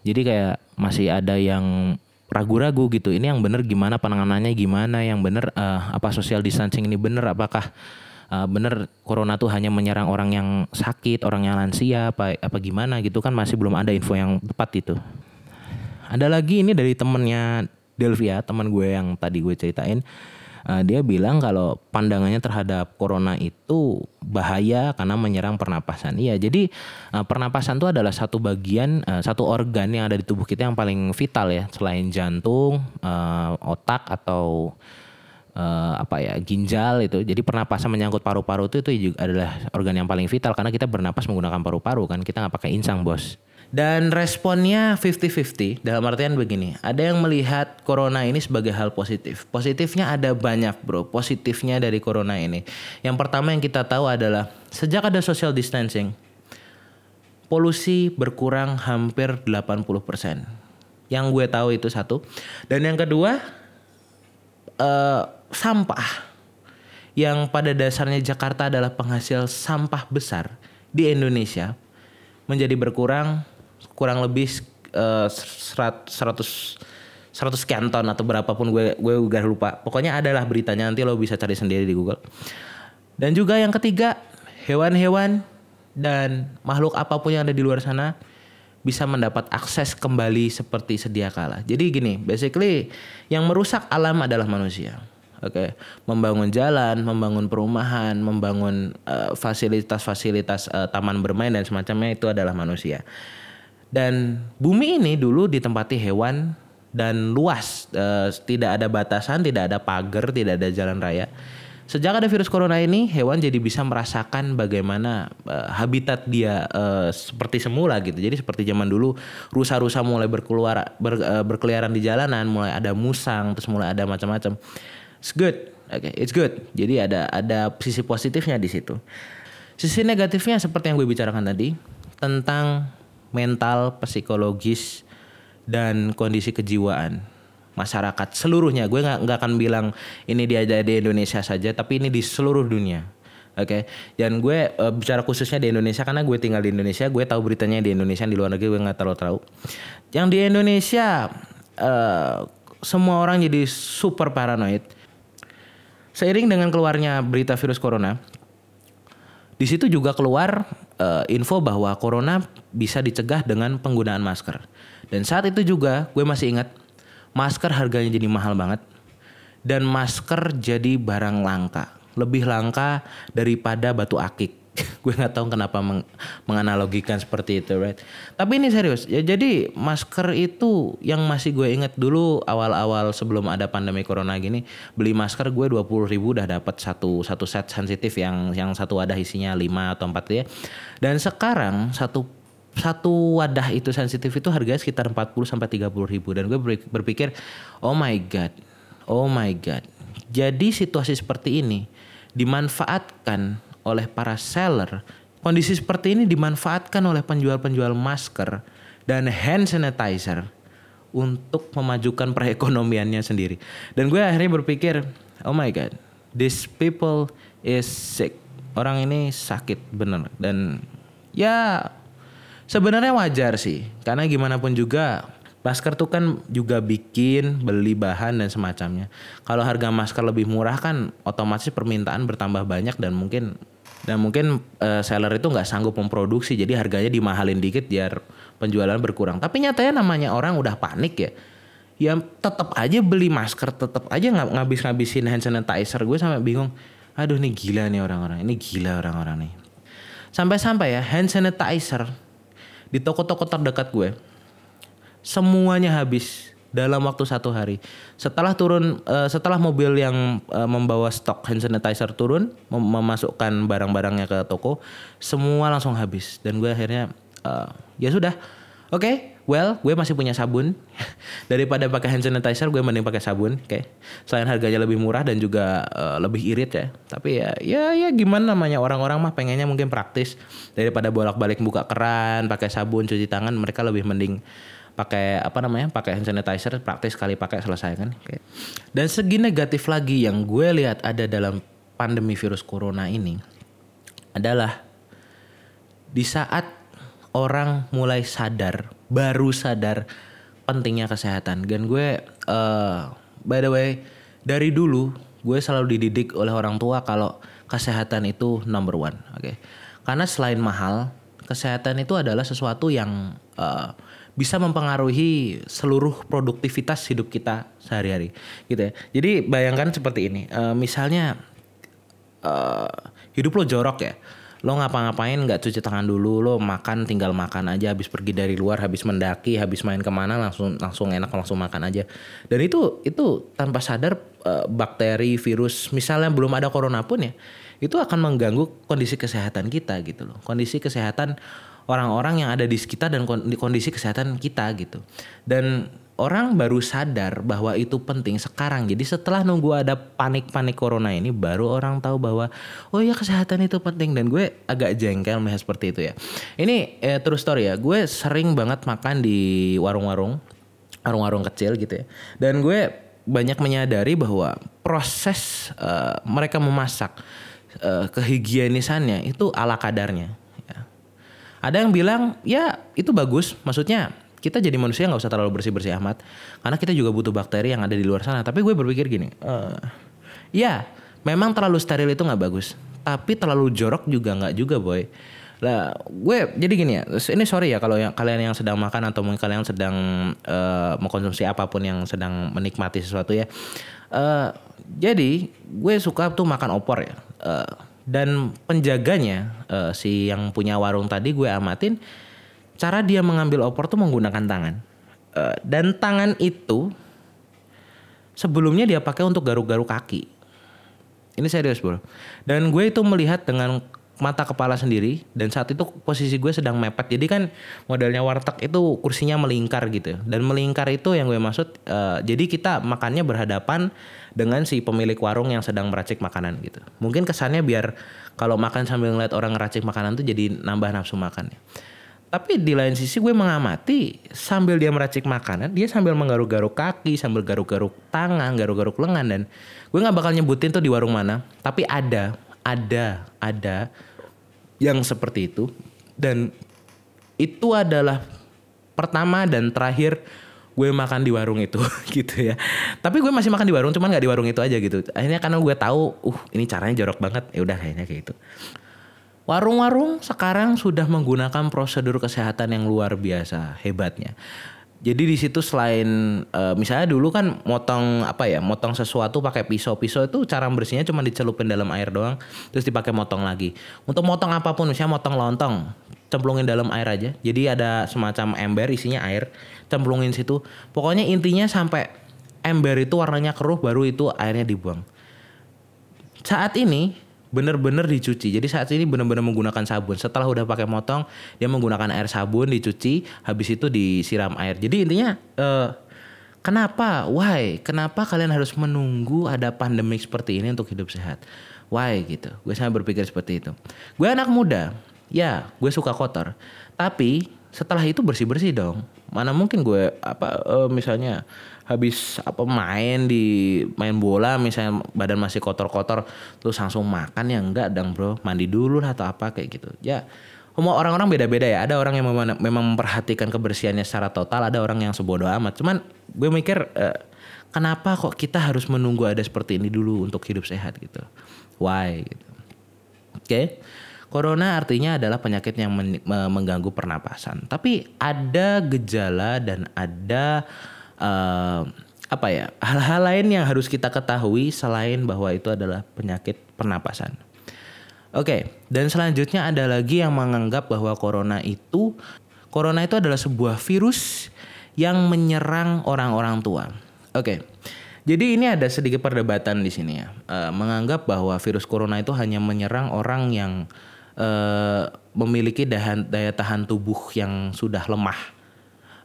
A: Jadi kayak masih ada yang ragu-ragu gitu ini yang bener gimana penanganannya gimana yang bener uh, apa social distancing ini bener apakah uh, bener corona tuh hanya menyerang orang yang sakit, orang yang lansia apa apa gimana gitu kan masih belum ada info yang tepat itu. Ada lagi ini dari temennya Delvia, teman gue yang tadi gue ceritain. Uh, dia bilang kalau pandangannya terhadap corona itu bahaya karena menyerang pernapasan. Iya, jadi uh, pernapasan itu adalah satu bagian, uh, satu organ yang ada di tubuh kita yang paling vital ya, selain jantung, uh, otak atau uh, apa ya ginjal itu. Jadi pernapasan menyangkut paru-paru itu itu juga adalah organ yang paling vital karena kita bernapas menggunakan paru-paru kan, kita nggak pakai insang bos. Dan responnya 50-50 dalam artian begini. Ada yang melihat corona ini sebagai hal positif. Positifnya ada banyak bro. Positifnya dari corona ini. Yang pertama yang kita tahu adalah sejak ada social distancing. polusi berkurang hampir 80%. Yang gue tahu itu satu. Dan yang kedua uh, sampah yang pada dasarnya Jakarta adalah penghasil sampah besar di Indonesia menjadi berkurang kurang lebih uh, 100 100 sekian ton atau berapapun gue gue udah lupa. Pokoknya adalah beritanya nanti lo bisa cari sendiri di Google. Dan juga yang ketiga, hewan-hewan dan makhluk apa pun yang ada di luar sana bisa mendapat akses kembali seperti sedia kala. Jadi gini, basically yang merusak alam adalah manusia. Oke, okay. membangun jalan, membangun perumahan, membangun uh, fasilitas-fasilitas uh, taman bermain dan semacamnya itu adalah manusia. Dan bumi ini dulu ditempati hewan dan luas, uh, tidak ada batasan, tidak ada pagar, tidak ada jalan raya. Sejak ada virus corona ini, hewan jadi bisa merasakan bagaimana uh, habitat dia uh, seperti semula gitu. Jadi seperti zaman dulu, rusa-rusa mulai berkeluar ber, uh, berkeliaran di jalanan, mulai ada musang, terus mulai ada macam-macam. It's good, oke, okay, it's good. Jadi ada ada sisi positifnya di situ. Sisi negatifnya seperti yang gue bicarakan tadi tentang mental, psikologis, dan kondisi kejiwaan masyarakat seluruhnya. Gue nggak nggak akan bilang ini ada di Indonesia saja, tapi ini di seluruh dunia. Oke, okay? dan gue uh, bicara khususnya di Indonesia karena gue tinggal di Indonesia, gue tahu beritanya di Indonesia di luar negeri gue nggak terlalu tahu. Yang di Indonesia uh, semua orang jadi super paranoid. Seiring dengan keluarnya berita virus corona, di situ juga keluar uh, info bahwa corona bisa dicegah dengan penggunaan masker. Dan saat itu juga gue masih ingat masker harganya jadi mahal banget dan masker jadi barang langka lebih langka daripada batu akik gue nggak tahu kenapa meng menganalogikan seperti itu right? Tapi ini serius ya jadi masker itu yang masih gue inget dulu awal-awal sebelum ada pandemi corona gini beli masker gue dua puluh ribu udah dapat satu satu set sensitif yang yang satu wadah isinya lima atau empat ya. Dan sekarang satu satu wadah itu sensitif itu harganya sekitar 40 sampai 30 ribu dan gue berpikir oh my god oh my god. Jadi situasi seperti ini dimanfaatkan oleh para seller kondisi seperti ini dimanfaatkan oleh penjual-penjual masker dan hand sanitizer untuk memajukan perekonomiannya sendiri. Dan gue akhirnya berpikir oh my god these people is sick. Orang ini sakit bener. Dan ya Sebenarnya wajar sih, karena gimana pun juga masker tuh kan juga bikin beli bahan dan semacamnya. Kalau harga masker lebih murah kan otomatis permintaan bertambah banyak dan mungkin dan mungkin uh, seller itu nggak sanggup memproduksi jadi harganya dimahalin dikit biar penjualan berkurang. Tapi nyatanya namanya orang udah panik ya. Ya tetap aja beli masker, tetap aja nggak ngabis-ngabisin hand sanitizer. Gue sampai bingung. Aduh nih gila nih orang-orang. Ini gila orang-orang nih. Sampai-sampai ya hand sanitizer di toko-toko terdekat gue semuanya habis dalam waktu satu hari. Setelah turun, uh, setelah mobil yang uh, membawa stok hand sanitizer turun, mem memasukkan barang-barangnya ke toko, semua langsung habis. Dan gue akhirnya, uh, ya sudah, oke, okay, well, gue masih punya sabun. Daripada pakai hand sanitizer, gue mending pakai sabun. Oke, okay. selain harganya lebih murah dan juga uh, lebih irit ya. Tapi ya, ya, ya gimana namanya orang-orang mah pengennya mungkin praktis daripada bolak-balik buka keran, pakai sabun, cuci tangan, mereka lebih mending pakai apa namanya pakai hand sanitizer praktis sekali pakai selesai kan okay. dan segi negatif lagi yang gue lihat ada dalam pandemi virus corona ini adalah di saat orang mulai sadar baru sadar pentingnya kesehatan dan gue uh, by the way dari dulu gue selalu dididik oleh orang tua kalau kesehatan itu number one oke okay? karena selain mahal kesehatan itu adalah sesuatu yang uh, bisa mempengaruhi seluruh produktivitas hidup kita sehari-hari gitu ya. Jadi bayangkan seperti ini, uh, misalnya uh, hidup lo jorok ya, lo ngapa-ngapain nggak cuci tangan dulu, lo makan tinggal makan aja, habis pergi dari luar, habis mendaki, habis main ke mana langsung langsung enak langsung makan aja. Dan itu itu tanpa sadar uh, bakteri, virus, misalnya belum ada corona pun ya, itu akan mengganggu kondisi kesehatan kita gitu loh, kondisi kesehatan orang-orang yang ada di sekitar dan kondisi kesehatan kita gitu. Dan orang baru sadar bahwa itu penting sekarang. Jadi setelah nunggu ada panik-panik corona ini baru orang tahu bahwa oh ya kesehatan itu penting dan gue agak jengkel melihat seperti itu ya. Ini eh, terus story ya. Gue sering banget makan di warung-warung warung-warung kecil gitu ya. Dan gue banyak menyadari bahwa proses uh, mereka memasak uh, kehigienisannya itu ala kadarnya. Ada yang bilang ya itu bagus, maksudnya kita jadi manusia nggak usah terlalu bersih bersih amat. Karena kita juga butuh bakteri yang ada di luar sana. Tapi gue berpikir gini uh, ya memang terlalu steril itu nggak bagus. Tapi terlalu jorok juga nggak juga boy. Lah gue jadi gini ya ini sorry ya kalau yang kalian yang sedang makan atau mungkin kalian sedang uh, mengkonsumsi apa pun yang sedang menikmati sesuatu ya. Uh, jadi gue suka tuh makan opor ya. Uh, dan penjaganya uh, si yang punya warung tadi gue amatin cara dia mengambil opor tuh menggunakan tangan. Uh, dan tangan itu sebelumnya dia pakai untuk garuk-garuk kaki. Ini serius bro. Dan gue itu melihat dengan mata kepala sendiri dan saat itu posisi gue sedang mepet jadi kan modelnya warteg itu kursinya melingkar gitu dan melingkar itu yang gue maksud uh, jadi kita makannya berhadapan dengan si pemilik warung yang sedang meracik makanan gitu mungkin kesannya biar kalau makan sambil ngeliat orang ngeracik makanan tuh jadi nambah nafsu makan tapi di lain sisi gue mengamati sambil dia meracik makanan, dia sambil menggaruk-garuk kaki, sambil garuk-garuk tangan, garuk-garuk lengan dan gue nggak bakal nyebutin tuh di warung mana. Tapi ada, ada, ada yang seperti itu dan itu adalah pertama dan terakhir gue makan di warung itu gitu ya. Tapi gue masih makan di warung, cuman nggak di warung itu aja gitu. Akhirnya karena gue tahu, uh ini caranya jorok banget, ya udah kayaknya kayak gitu. Warung-warung sekarang sudah menggunakan prosedur kesehatan yang luar biasa hebatnya. Jadi di situ selain uh, misalnya dulu kan motong apa ya, motong sesuatu pakai pisau. Pisau itu cara bersihnya cuma dicelupin dalam air doang, terus dipakai motong lagi. Untuk motong apa pun, misalnya motong lontong, cemplungin dalam air aja. Jadi ada semacam ember isinya air, cemplungin situ. Pokoknya intinya sampai ember itu warnanya keruh baru itu airnya dibuang. Saat ini bener-bener dicuci. Jadi saat ini bener-bener menggunakan sabun. Setelah udah pakai motong, dia menggunakan air sabun dicuci, habis itu disiram air. Jadi intinya uh, kenapa? Why? Kenapa kalian harus menunggu ada pandemi seperti ini untuk hidup sehat? Why gitu? Gue sama berpikir seperti itu. Gue anak muda, ya gue suka kotor. Tapi setelah itu bersih-bersih dong. Mana mungkin gue apa uh, misalnya habis apa main di main bola misalnya badan masih kotor-kotor terus langsung makan ya enggak dong bro. Mandi dulu atau apa kayak gitu. Ya semua orang-orang beda-beda ya. Ada orang yang memang, memperhatikan kebersihannya secara total ada orang yang sebodoh amat. Cuman gue mikir eh, kenapa kok kita harus menunggu ada seperti ini dulu untuk hidup sehat gitu? Why gitu. Oke? okay? Corona artinya adalah penyakit yang men mengganggu pernapasan. Tapi ada gejala dan ada uh, apa ya hal-hal lain yang harus kita ketahui selain bahwa itu adalah penyakit pernapasan. Oke, okay, dan selanjutnya ada lagi yang menganggap bahwa corona itu corona itu adalah sebuah virus yang menyerang orang-orang tua. Oke. Okay. Jadi ini ada sedikit perdebatan di sini ya, uh, menganggap bahwa virus corona itu hanya menyerang orang yang uh, memiliki daya, daya tahan tubuh yang sudah lemah.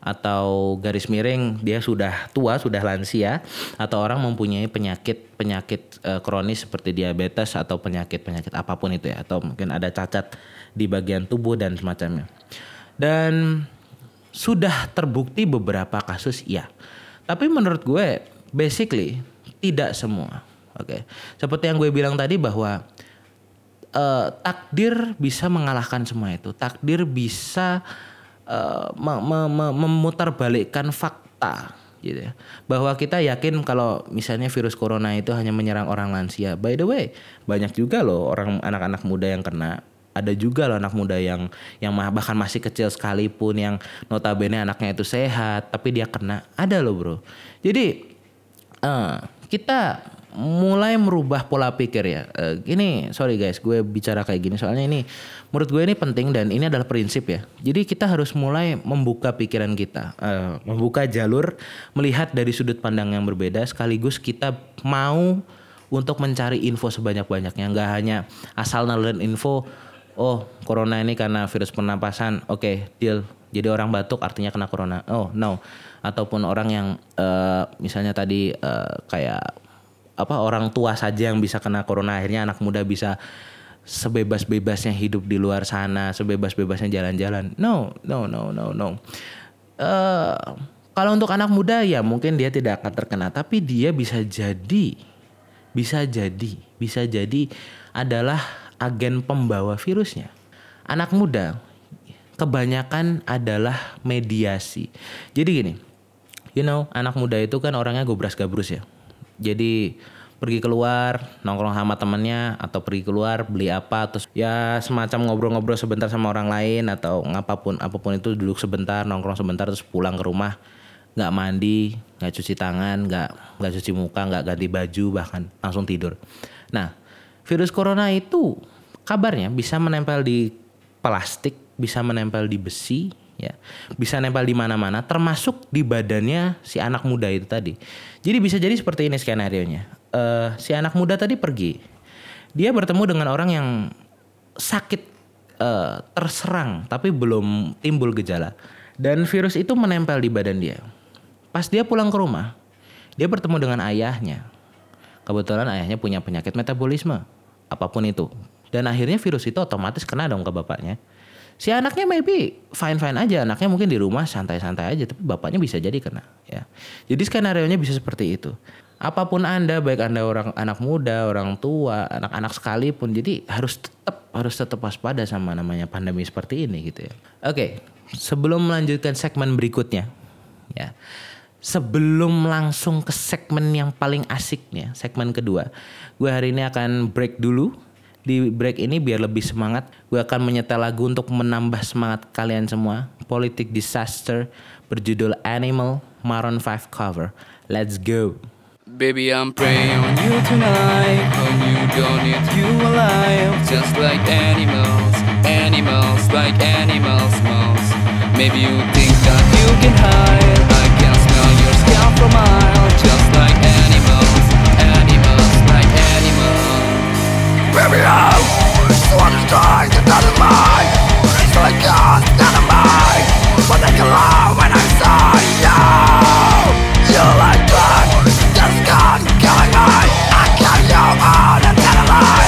A: Atau garis miring dia sudah tua sudah lansia atau orang mempunyai penyakit penyakit e, kronis seperti diabetes atau penyakit penyakit apa pun itu ya atau mungkin ada cacat di bagian tubuh dan semacamnya. Dan sudah terbukti beberapa kasus iya. Tapi menurut gue basically tidak semua. Oke. Okay. seperti yang gue bilang tadi bahwa uh, takdir bisa mengalahkan semua itu takdir bisa uh, memutarbalikkan fakta gitu ya. Bahwa kita yakin kalau misalnya virus corona itu hanya menyerang orang lansia. By the way, banyak juga loh orang anak-anak muda yang kena. Ada juga loh anak muda yang yang bahkan masih kecil sekalipun yang notabene anaknya itu sehat tapi dia kena. Ada loh, Bro. Jadi uh, kita mulai merubah pola pikir ya. Uh, ini sorry guys, gue bicara kayak gini soalnya ini menurut gue ini penting dan ini adalah prinsip ya. Jadi kita harus mulai membuka pikiran kita, uh, membuka jalur, melihat dari sudut pandang yang berbeda, sekaligus kita mau untuk mencari info sebanyak-banyaknya, nggak hanya asal nelen info. Oh, corona ini karena virus pernapasan. Oke, okay, deal Jadi orang batuk artinya kena corona. Oh no. Ataupun orang yang uh, misalnya tadi uh, kayak apa orang tua saja yang bisa kena corona akhirnya anak muda bisa sebebas-bebasnya hidup di luar sana, sebebas-bebasnya jalan-jalan. No, no, no, no, no. Uh, kalau untuk anak muda ya mungkin dia tidak akan terkena, tapi dia bisa jadi, bisa jadi, bisa jadi adalah agen pembawa virusnya. Anak muda kebanyakan adalah mediasi. Jadi gini, you know, anak muda itu kan orangnya gobras gabrus ya. Jadi pergi keluar nongkrong sama temennya atau pergi keluar beli apa terus ya semacam ngobrol-ngobrol sebentar sama orang lain atau apa pun apa pun itu duduk sebentar nongkrong sebentar terus pulang ke rumah. Nggak mandi nggak cuci tangan nggak nggak cuci muka nggak ganti baju bahkan langsung tidur. Nah virus corona itu kabarnya bisa menempel di plastik bisa menempel di besi ya bisa nempel di mana-mana termasuk di badannya si anak muda itu tadi jadi bisa jadi seperti ini skenario nya uh, si anak muda tadi pergi. Dia bertemu dengan orang yang sakit uh, terserang tapi belum timbul gejala dan virus itu menempel di badan dia. Pas dia pulang ke rumah, dia bertemu dengan ayahnya. Kebetulan ayahnya punya penyakit metabolisme, apa pun itu. Dan akhirnya virus itu otomatis kena dong ke bapaknya. Si anaknya maybe fine-fine aja, anaknya mungkin di rumah santai-santai aja, tapi bapaknya bisa jadi kena. Ya, jadi skenario nya bisa seperti itu. Apa pun anda baik anda orang anak muda orang tua anak-anak sekalipun jadi harus tetap harus tetap waspada sama namanya pandemi seperti ini gitu ya. Oke sebelum melanjutkan segmen berikutnya ya. Sebelum langsung ke segmen yang paling asiknya segmen kedua gue hari ini akan break dulu di break ini biar lebih semangat gue akan menyetel lagu untuk menambah semangat kalian semua politik disaster berjudul Animal Maroon 5 cover let's go Baby, I'm praying on you tonight. On you, don't need you alive. Just like animals, animals, like animals, mouse. Maybe you think that you can hide. I can smell your scalp from miles. Just like animals, Baby, I'm so understand that doesn't mind. It's like us, not a mind. But I can love when I'm sorry. You, you like that. God, killing me I kill you all and tell a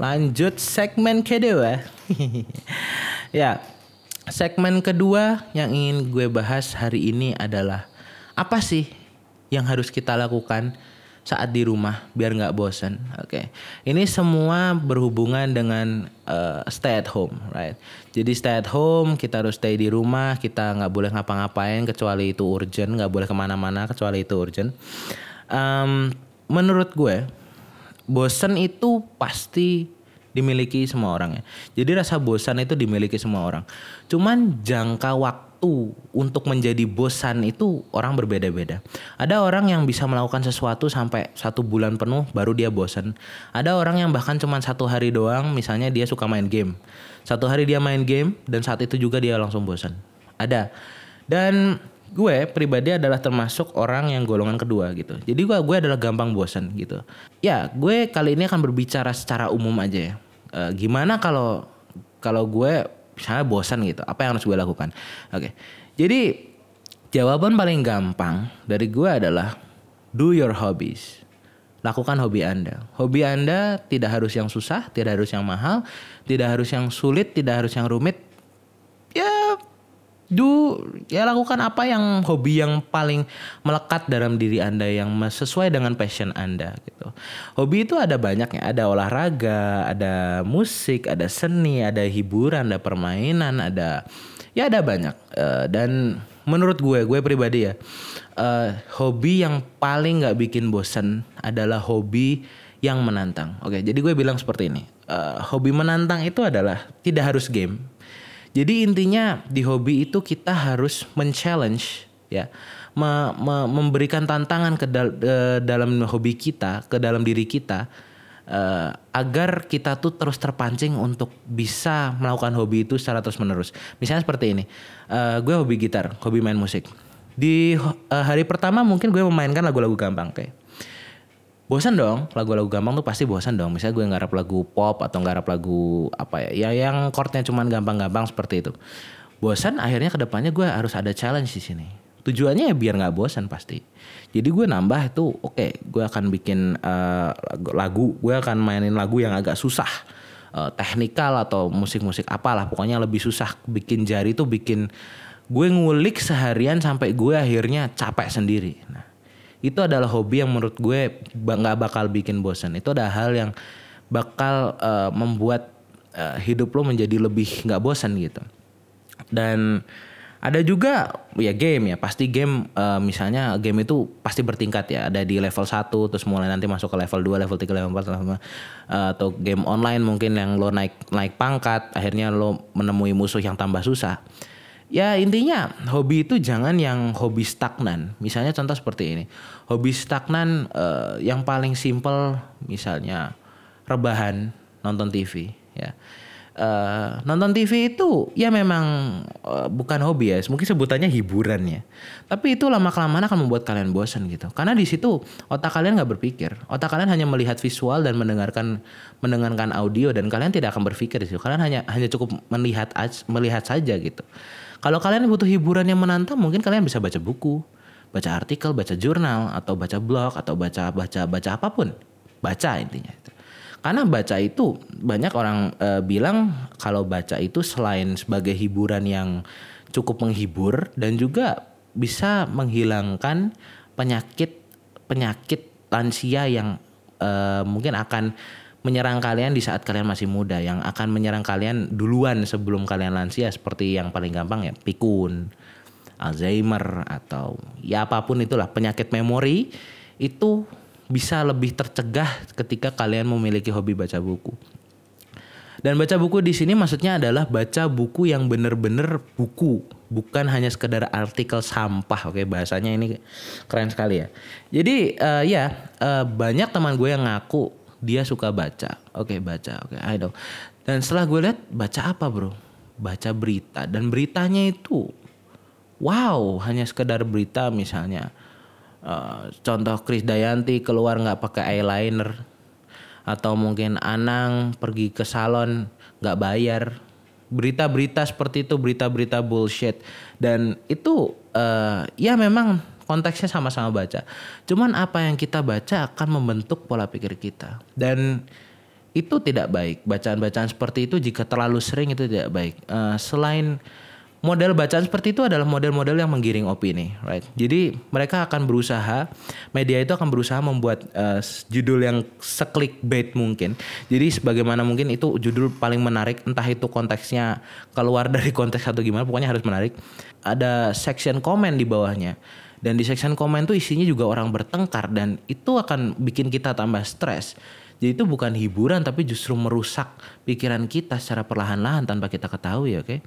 A: lanjut segmen kedua. ya, segmen kedua yang ingin gue bahas hari ini adalah apa sih yang harus kita lakukan saat di rumah biar nggak bosan. Oke, okay. ini semua berhubungan dengan uh, stay at home, right? Jadi stay at home, kita harus stay di rumah, kita nggak boleh ngapa-ngapain kecuali itu urgent, nggak boleh ke mana-mana kecuali itu urgent. Um, menurut gue, bosan itu pasti dimiliki semua orang ya. Jadi rasa bosan itu dimiliki semua orang. Cuman jangka waktu untuk menjadi bosan itu orang berbeda-beda. Ada orang yang bisa melakukan sesuatu sampai satu bulan penuh baru dia bosan. Ada orang yang bahkan cuma satu hari doang, misalnya dia suka main game. Satu hari dia main game dan saat itu juga dia langsung bosan. Ada. Dan gue pribadi adalah termasuk orang yang golongan kedua gitu. Jadi gue gue adalah gampang bosan gitu. Ya gue kali ini akan berbicara secara umum aja ya. E, gimana kalau kalau gue misalnya bosan gitu apa yang harus gue lakukan oke jadi jawaban paling gampang dari gue adalah do your hobbies lakukan hobi anda hobi anda tidak harus yang susah tidak harus yang mahal tidak harus yang sulit tidak harus yang rumit ya do ya lakukan apa yang hobi yang paling melekat dalam diri Anda yang sesuai dengan passion Anda gitu. Hobi itu ada banyaknya, ada olahraga, ada musik, ada seni, ada hiburan, ada permainan, ada ya ada banyak. Uh, dan menurut gue, gue pribadi ya, uh, hobi yang paling nggak bikin bosan adalah hobi yang menantang. Oke, jadi gue bilang seperti ini. Uh, hobi menantang itu adalah tidak harus game jadi intinya di hobi itu kita harus men-challenge ya, me, me, memberikan tantangan ke, dal, ke dalam hobi kita, ke dalam diri kita uh, agar kita tuh terus terpancing untuk bisa melakukan hobi itu secara terus menerus. Misalnya seperti ini, uh, gue hobi gitar, hobi main musik. Di uh, hari pertama mungkin gue memainkan lagu-lagu gampang kayak bosan dong lagu-lagu gampang tuh pasti bosan dong. Misalnya gue ngarap lagu pop atau ngarap lagu apa ya ya yang chordnya cuman gampang-gampang seperti itu. Bosan akhirnya ke depannya gue harus ada challenge di sini. Tujuannya ya biar nggak bosan pasti. Jadi gue nambah itu oke okay, gue akan bikin uh, lagu gue akan mainin lagu yang agak susah. Uh, teknikal atau musik-musik apalah pokoknya lebih susah bikin jari tuh bikin gue ngulik seharian sampai gue akhirnya capek sendiri. Nah itu adalah hobi yang menurut gue nggak bakal bikin bosan itu ada hal yang bakal uh, membuat uh, hidup lo menjadi lebih nggak bosan gitu. Dan ada juga ya game ya. Pasti game uh, misalnya game itu pasti bertingkat ya. Ada di level 1 terus mulai nanti masuk ke level 2 level 3 level 4 level 5 uh, atau game online mungkin yang lo naik naik pangkat akhirnya lo menemui musuh yang tambah susah Ya intinya hobi itu jangan yang hobi stagnan. Misalnya contoh seperti ini. Hobi stagnan uh, yang paling simple misalnya rebahan nonton TV ya. Uh, nonton TV itu ya memang uh, bukan hobi ya, mungkin sebutannya hiburan ya. Tapi itu lama kelamaan akan membuat kalian bosan gitu. Karena di situ otak kalian nggak berpikir, otak kalian hanya melihat visual dan mendengarkan mendengarkan audio dan kalian tidak akan berpikir di situ. Kalian hanya hanya cukup melihat melihat saja gitu. Kalau kalian butuh hiburan yang menantang, mungkin kalian bisa baca buku, baca artikel, baca jurnal, atau baca blog, atau baca baca baca apa pun. Baca intinya. Karena baca itu banyak orang e, bilang kalau baca itu selain sebagai hiburan yang cukup menghibur dan juga bisa menghilangkan penyakit penyakit lansia yang e, mungkin akan menyerang kalian di saat kalian masih muda yang akan menyerang kalian duluan sebelum kalian lansia seperti yang paling gampang ya pikun, Alzheimer atau ya apa pun itulah penyakit memori itu bisa lebih tercegah ketika kalian memiliki hobi baca buku. Dan baca buku di sini maksudnya adalah baca buku yang bener-bener buku, bukan hanya sekedar artikel sampah. Oke, bahasanya ini keren sekali ya. Jadi uh, ya uh, banyak teman gue yang ngaku dia suka baca. Oke, okay, baca. Oke, okay, I know. Dan setelah gue lihat baca apa, Bro? Baca berita dan beritanya itu wow, hanya sekedar berita misalnya. Uh, contoh Chris Dayanti keluar nggak pakai eyeliner atau mungkin Anang pergi ke salon nggak bayar berita-berita seperti itu berita-berita bullshit dan itu uh, ya memang konteksnya sama-sama baca. Cuman apa yang kita baca akan membentuk pola pikir kita. Dan itu tidak baik. Bacaan-bacaan seperti itu jika terlalu sering itu tidak baik. Uh, selain model bacaan seperti itu adalah model-model yang menggiring opini, right? Jadi mereka akan berusaha, media itu akan berusaha membuat uh, judul yang bait mungkin. Jadi sebagaimana mungkin itu judul paling menarik, entah itu konteksnya keluar dari konteks atau gimana, pokoknya harus menarik. Ada section komen di bawahnya. Dan di section komen tuh isinya juga orang bertengkar dan itu akan bikin kita tambah stres. Jadi itu bukan hiburan tapi justru merusak pikiran kita secara perlahan-lahan tanpa kita ketahui, oke? Okay?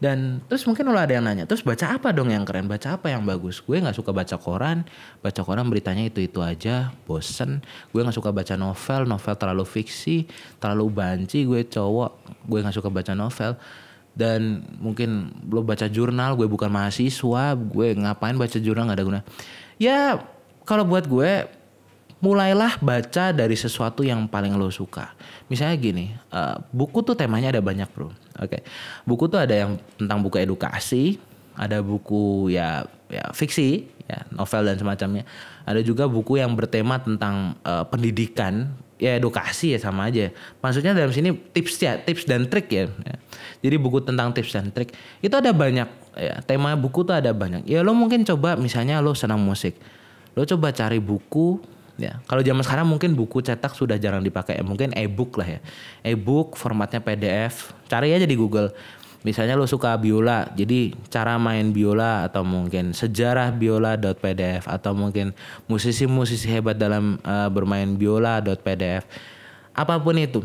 A: Dan terus mungkin lo ada yang nanya, terus baca apa dong yang keren? Baca apa yang bagus? Gue nggak suka baca koran, baca koran beritanya itu itu aja, bosen. Gue nggak suka baca novel, novel terlalu fiksi, terlalu banci. Gue cowok, gue nggak suka baca novel. Dan mungkin lo baca jurnal, gue bukan mahasiswa, gue ngapain baca jurnal nggak ada guna. Ya kalau buat gue mulailah baca dari sesuatu yang paling lo suka. Misalnya gini, uh, buku tuh temanya ada banyak bro. Oke, okay. buku tuh ada yang tentang buku edukasi, ada buku ya ya fiksi, ya novel dan semacamnya. Ada juga buku yang bertema tentang uh, pendidikan, ya edukasi ya sama aja. Maksudnya dalam sini tips ya, tips dan trik ya. Jadi buku tentang tips dan trik itu ada banyak. Ya, tema buku tuh ada banyak. Ya lo mungkin coba misalnya lo senang musik, lo coba cari buku Ya, kalau zaman sekarang mungkin buku cetak sudah jarang dipakai, mungkin e-book lah ya. E-book formatnya PDF. Cari aja di Google. Misalnya lo suka biola, jadi cara main biola atau mungkin sejarah biola.pdf atau mungkin musisi-musisi hebat dalam uh, bermain biola.pdf. Apa pun itu.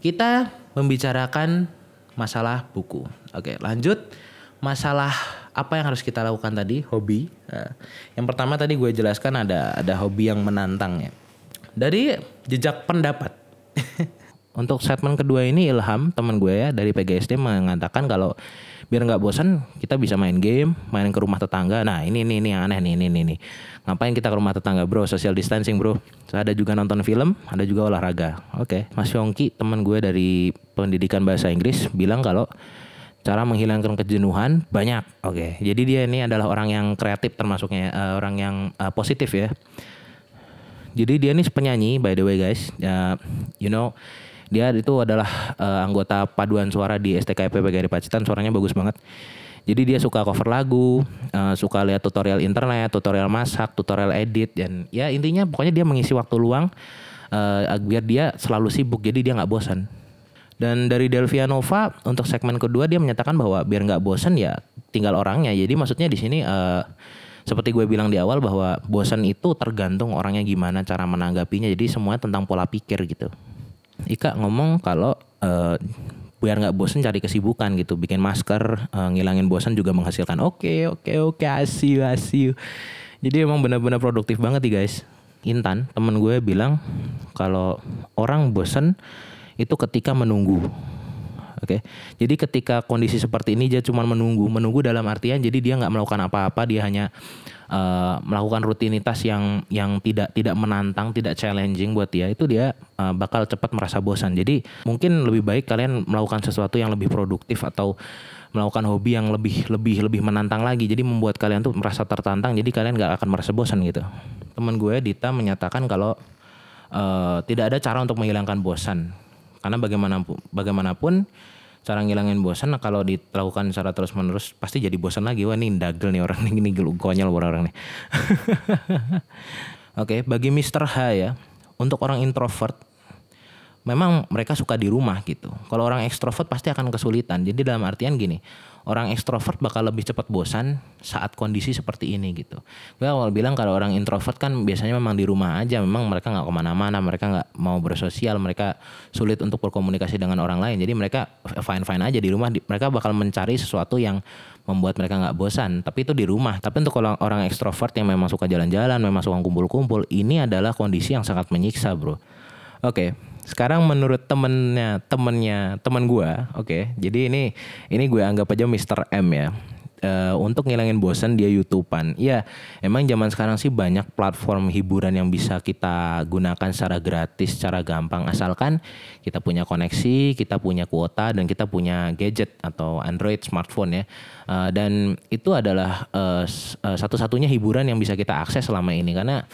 A: Kita membicarakan masalah buku. Oke, lanjut masalah apa yang harus kita lakukan tadi hobi uh, yang pertama tadi gue jelaskan ada ada hobi yang menantang ya dari jejak pendapat untuk segmen kedua ini Ilham teman gue ya dari PGSD mengatakan kalau biar nggak bosan kita bisa main game main ke rumah tetangga nah ini ini ini yang aneh nih ini ini, ini. ngapain kita ke rumah tetangga bro social distancing bro so, ada juga nonton film ada juga olahraga oke okay. Mas Yongki teman gue dari pendidikan bahasa Inggris bilang kalau cara menghilangkan kejenuhan banyak. Oke, okay. jadi dia ini adalah orang yang kreatif termasuknya uh, orang yang uh, positif ya. Jadi dia ini penyanyi by the way guys. Uh, you know dia itu adalah uh, anggota paduan suara di STKP PGRI Pacitan, suaranya bagus banget. Jadi dia suka cover lagu, uh, suka lihat tutorial internet, tutorial masak, tutorial edit dan ya intinya pokoknya dia mengisi waktu luang uh, biar dia selalu sibuk jadi dia nggak bosan. Dan dari Delvia Nova untuk segmen kedua dia menyatakan bahwa biar nggak bosan ya tinggal orangnya. Jadi maksudnya di sini uh, seperti gue bilang di awal bahwa bosan itu tergantung orangnya gimana cara menanggapinya. Jadi semuanya tentang pola pikir gitu. Ika ngomong kalau uh, biar nggak bosan cari kesibukan gitu, bikin masker, uh, ngilangin bosan juga menghasilkan. Oke, okay, oke, okay, oke, okay, asyik, asyik. Jadi emang benar-benar produktif banget nih guys. Intan, temen gue bilang kalau orang bosan itu ketika menunggu. Oke, okay? jadi ketika kondisi seperti ini dia cuma menunggu, menunggu dalam artian jadi dia nggak melakukan apa-apa, dia hanya uh, melakukan rutinitas yang yang tidak tidak menantang, tidak challenging buat dia, itu dia uh, bakal cepat merasa bosan. Jadi mungkin lebih baik kalian melakukan sesuatu yang lebih produktif atau melakukan hobi yang lebih lebih lebih menantang lagi. Jadi membuat kalian tuh merasa tertantang, jadi kalian nggak akan merasa bosan gitu. Teman gue Dita menyatakan kalau uh, tidak ada cara untuk menghilangkan bosan karena bagaimanapun bagaimanapun cara ngilangin bosan kalau dilakukan secara terus menerus pasti jadi bosan lagi. Wah ini dagel nih orang ini ini konyol orang-orang nih. Oke okay, bagi Mr. H ya untuk orang introvert memang mereka suka di rumah gitu. Kalau orang ekstrovert pasti akan kesulitan. Jadi dalam artian gini orang ekstrovert bakal lebih cepat bosan saat kondisi seperti ini gitu. Gue awal bilang kalau orang introvert kan biasanya memang di rumah aja, memang mereka nggak ke mana-mana, mereka nggak mau bersosial, mereka sulit untuk berkomunikasi dengan orang lain. Jadi mereka fine fine aja di rumah, mereka bakal mencari sesuatu yang membuat mereka nggak bosan. Tapi itu di rumah. Tapi untuk orang orang ekstrovert yang memang suka jalan-jalan, memang suka kumpul-kumpul, ini adalah kondisi yang sangat menyiksa, bro. Oke. Okay sekarang menurut temennya temennya teman gue oke okay, jadi ini ini gue anggap aja Mr. M ya uh, untuk ngilangin bosan dia YouTubean. Iya, emang zaman sekarang sih banyak platform hiburan yang bisa kita gunakan secara gratis, secara gampang asalkan kita punya koneksi, kita punya kuota dan kita punya gadget atau Android smartphone ya. Uh, dan itu adalah uh, satu-satunya hiburan yang bisa kita akses selama ini karena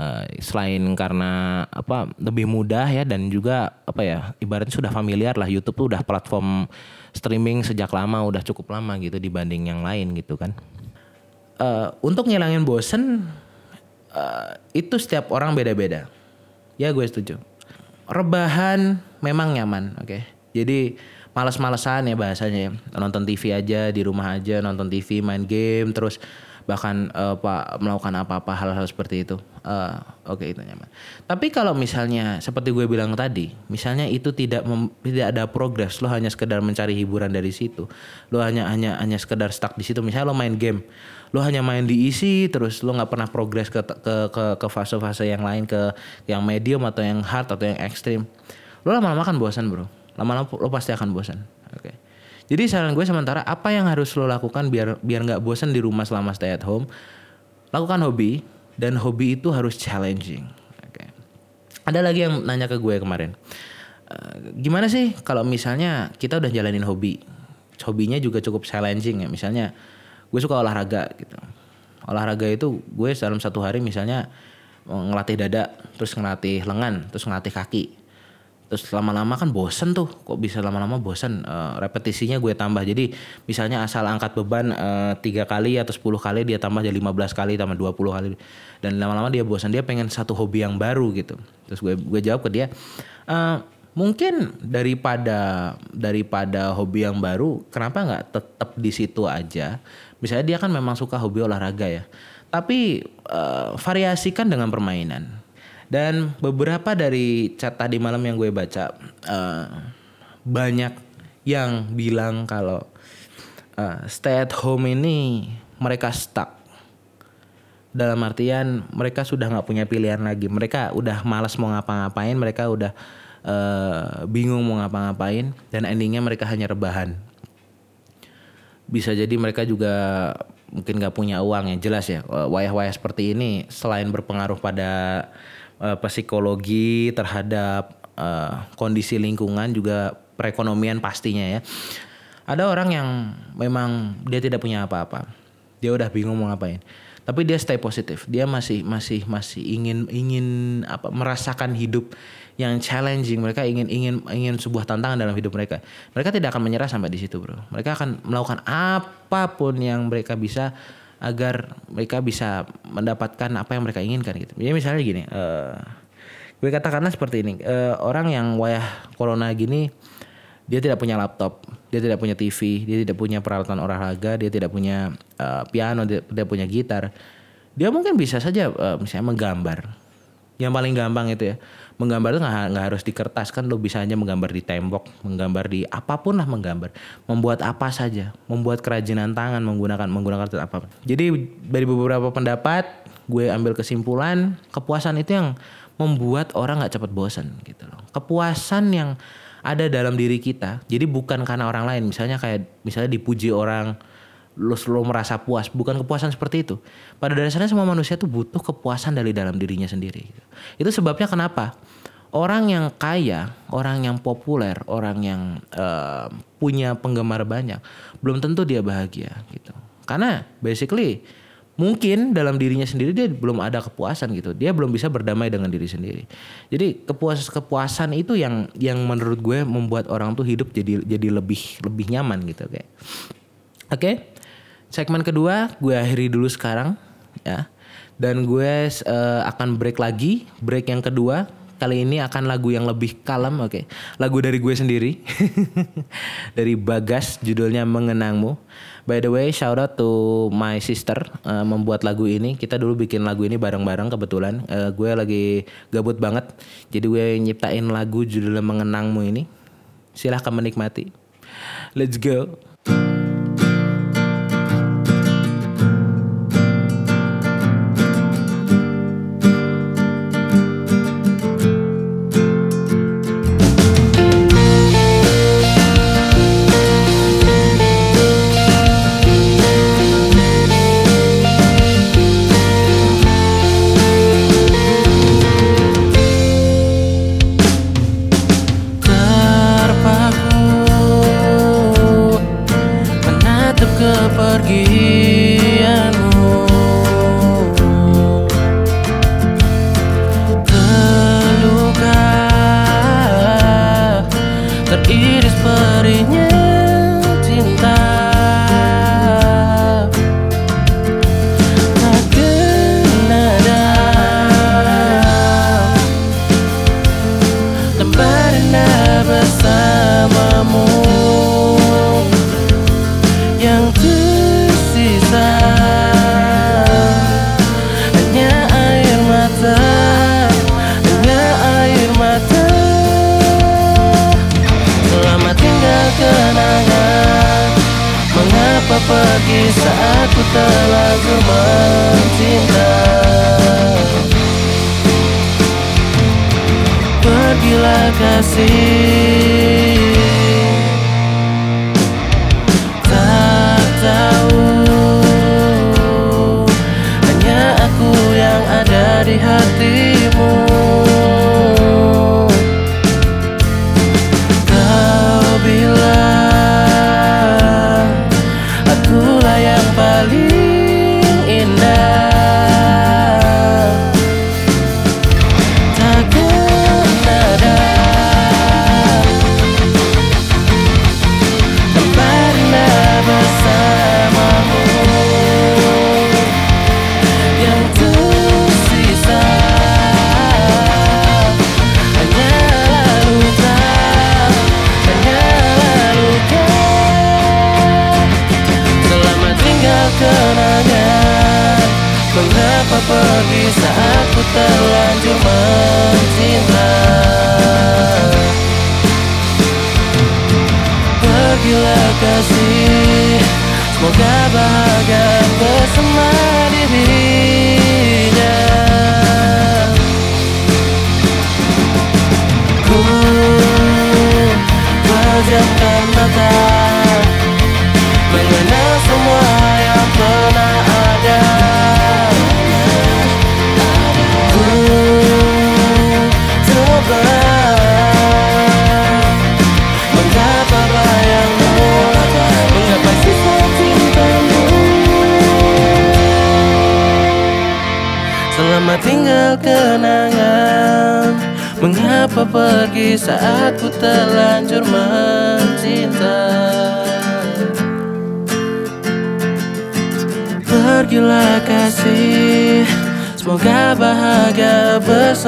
A: Uh, selain karena apa lebih mudah ya dan juga apa ya ibaratnya sudah familiar lah YouTube tuh udah platform streaming sejak lama udah cukup lama gitu dibanding yang lain gitu kan. Uh, untuk ngilangin bosen uh, itu setiap orang beda-beda. Ya gue setuju. Rebahan memang nyaman, oke. Okay? Jadi males-malesan ya bahasanya ya. Nonton TV aja di rumah aja, nonton TV, main game terus bahkan uh, pak melakukan apa-apa hal-hal seperti itu. Uh, oke okay, itu nyaman. Tapi kalau misalnya seperti gue bilang tadi misalnya itu tidak mem, tidak ada progres lo hanya sekedar mencari hiburan dari situ. Lo hanya hanya hanya sekedar stuck di situ. Misalnya lo main game lo hanya main di isi terus lo nggak pernah progres ke ke ke ke fase-fase yang lain ke yang medium atau yang hard atau yang ekstrim lo lama-lama kan bosan bro. Lama-lama lo pasti akan bosan. Oke. okay. Jadi saran gue sementara apa yang harus lo lakukan biar biar nggak bosan di rumah selama stay at home? Lakukan hobi dan hobi itu harus challenging. Oke. Ada lagi yang nanya ke gue kemarin. Uh, gimana sih kalau misalnya kita udah jalanin hobi, hobinya juga cukup challenging ya. Misalnya gue suka olahraga gitu. Olahraga itu gue dalam satu hari misalnya ngelatih dada, terus ngelatih lengan, terus ngelatih kaki terus lama-lama kan bosen tuh. Kok bisa lama-lama bosen? Uh, repetisinya gue tambah. Jadi misalnya asal angkat beban eh, tiga kali atau 10 kali dia tambah jadi 15 kali tambah 20 kali. Dan lama-lama dia bosan dia pengen satu hobi yang baru gitu. Terus gue gue jawab ke dia uh, mungkin daripada daripada hobi yang baru kenapa nggak tetap di situ aja? Misalnya dia kan memang suka hobi olahraga ya. Tapi uh, variasikan dengan permainan dan beberapa dari chat tadi malam yang gue baca uh, banyak yang bilang kalau uh, stay at home ini mereka stuck. Dalam artian mereka sudah nggak punya pilihan lagi. Mereka udah malas mau ngapa-ngapain. Mereka udah uh, bingung mau ngapa-ngapain. Dan endingnya mereka hanya rebahan. Bisa jadi mereka juga mungkin nggak punya uang ya jelas ya. Wayah-wayah seperti ini selain berpengaruh pada uh, psikologi terhadap uh, kondisi lingkungan juga perekonomian pastinya ya. Ada orang yang memang dia tidak punya apa-apa. Dia udah bingung mau ngapain. Tapi dia stay positif. Dia masih masih masih ingin ingin apa merasakan hidup yang challenging. Mereka ingin ingin ingin sebuah tantangan dalam hidup mereka. Mereka tidak akan menyerah sampai di situ, Bro. Mereka akan melakukan apa pun yang mereka bisa agar mereka bisa mendapatkan apa yang mereka inginkan gitu. Jadi misalnya gini, uh, gue katakanlah seperti ini, uh, orang yang wayah corona gini, dia tidak punya laptop, dia tidak punya TV, dia tidak punya peralatan olahraga, dia tidak punya uh, piano, dia tidak punya gitar, dia mungkin bisa saja uh, misalnya menggambar. Yang paling gampang itu ya, menggambar itu nggak harus di kertas kan lo bisa hanya menggambar di tembok menggambar di apa pun lah menggambar. Membuat apa saja membuat kerajinan tangan menggunakan menggunakan apa. Jadi dari beberapa pendapat gue ambil kesimpulan kepuasan itu yang membuat orang nggak cepat bosan gitu loh. Kepuasan yang ada dalam diri kita jadi bukan karena orang lain misalnya kayak misalnya dipuji orang lo selalu merasa puas bukan kepuasan seperti itu pada dasarnya semua manusia tuh butuh kepuasan dari dalam dirinya sendiri itu sebabnya kenapa orang yang kaya, orang yang populer, orang yang uh, punya penggemar banyak, belum tentu dia bahagia gitu. Karena basically mungkin dalam dirinya sendiri dia belum ada kepuasan gitu. Dia belum bisa berdamai dengan diri sendiri. Jadi kepuas kepuasan itu yang yang menurut gue membuat orang tuh hidup jadi jadi lebih lebih nyaman gitu kayak. Oke. Okay? Segmen kedua gue akhiri dulu sekarang ya. Dan gue uh, akan break lagi, break yang kedua Kali ini akan lagu yang lebih kalem, oke. Okay. Lagu dari gue sendiri. dari Bagas, judulnya Mengenangmu. By the way, shout out to my sister uh, membuat lagu ini. Kita dulu bikin lagu ini bareng-bareng kebetulan. Uh, gue lagi gabut banget. Jadi gue nyiptain lagu judulnya Mengenangmu ini. Silahkan menikmati. Let's go.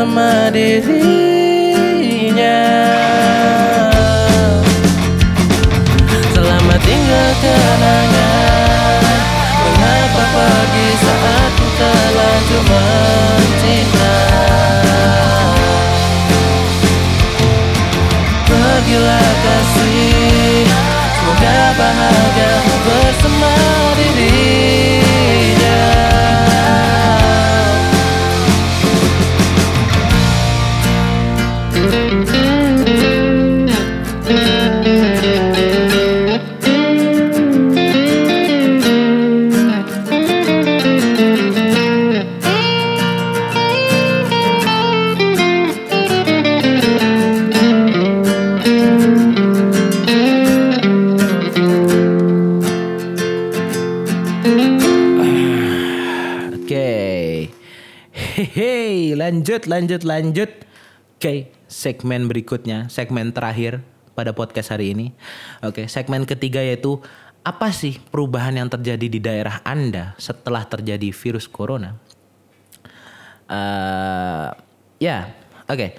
A: Bahagia lanjut lanjut. Oke, segmen berikutnya, segmen terakhir pada podcast hari ini. Oke, segmen ketiga yaitu apa sih perubahan yang terjadi di daerah Anda setelah terjadi virus corona? Eh, ya, oke.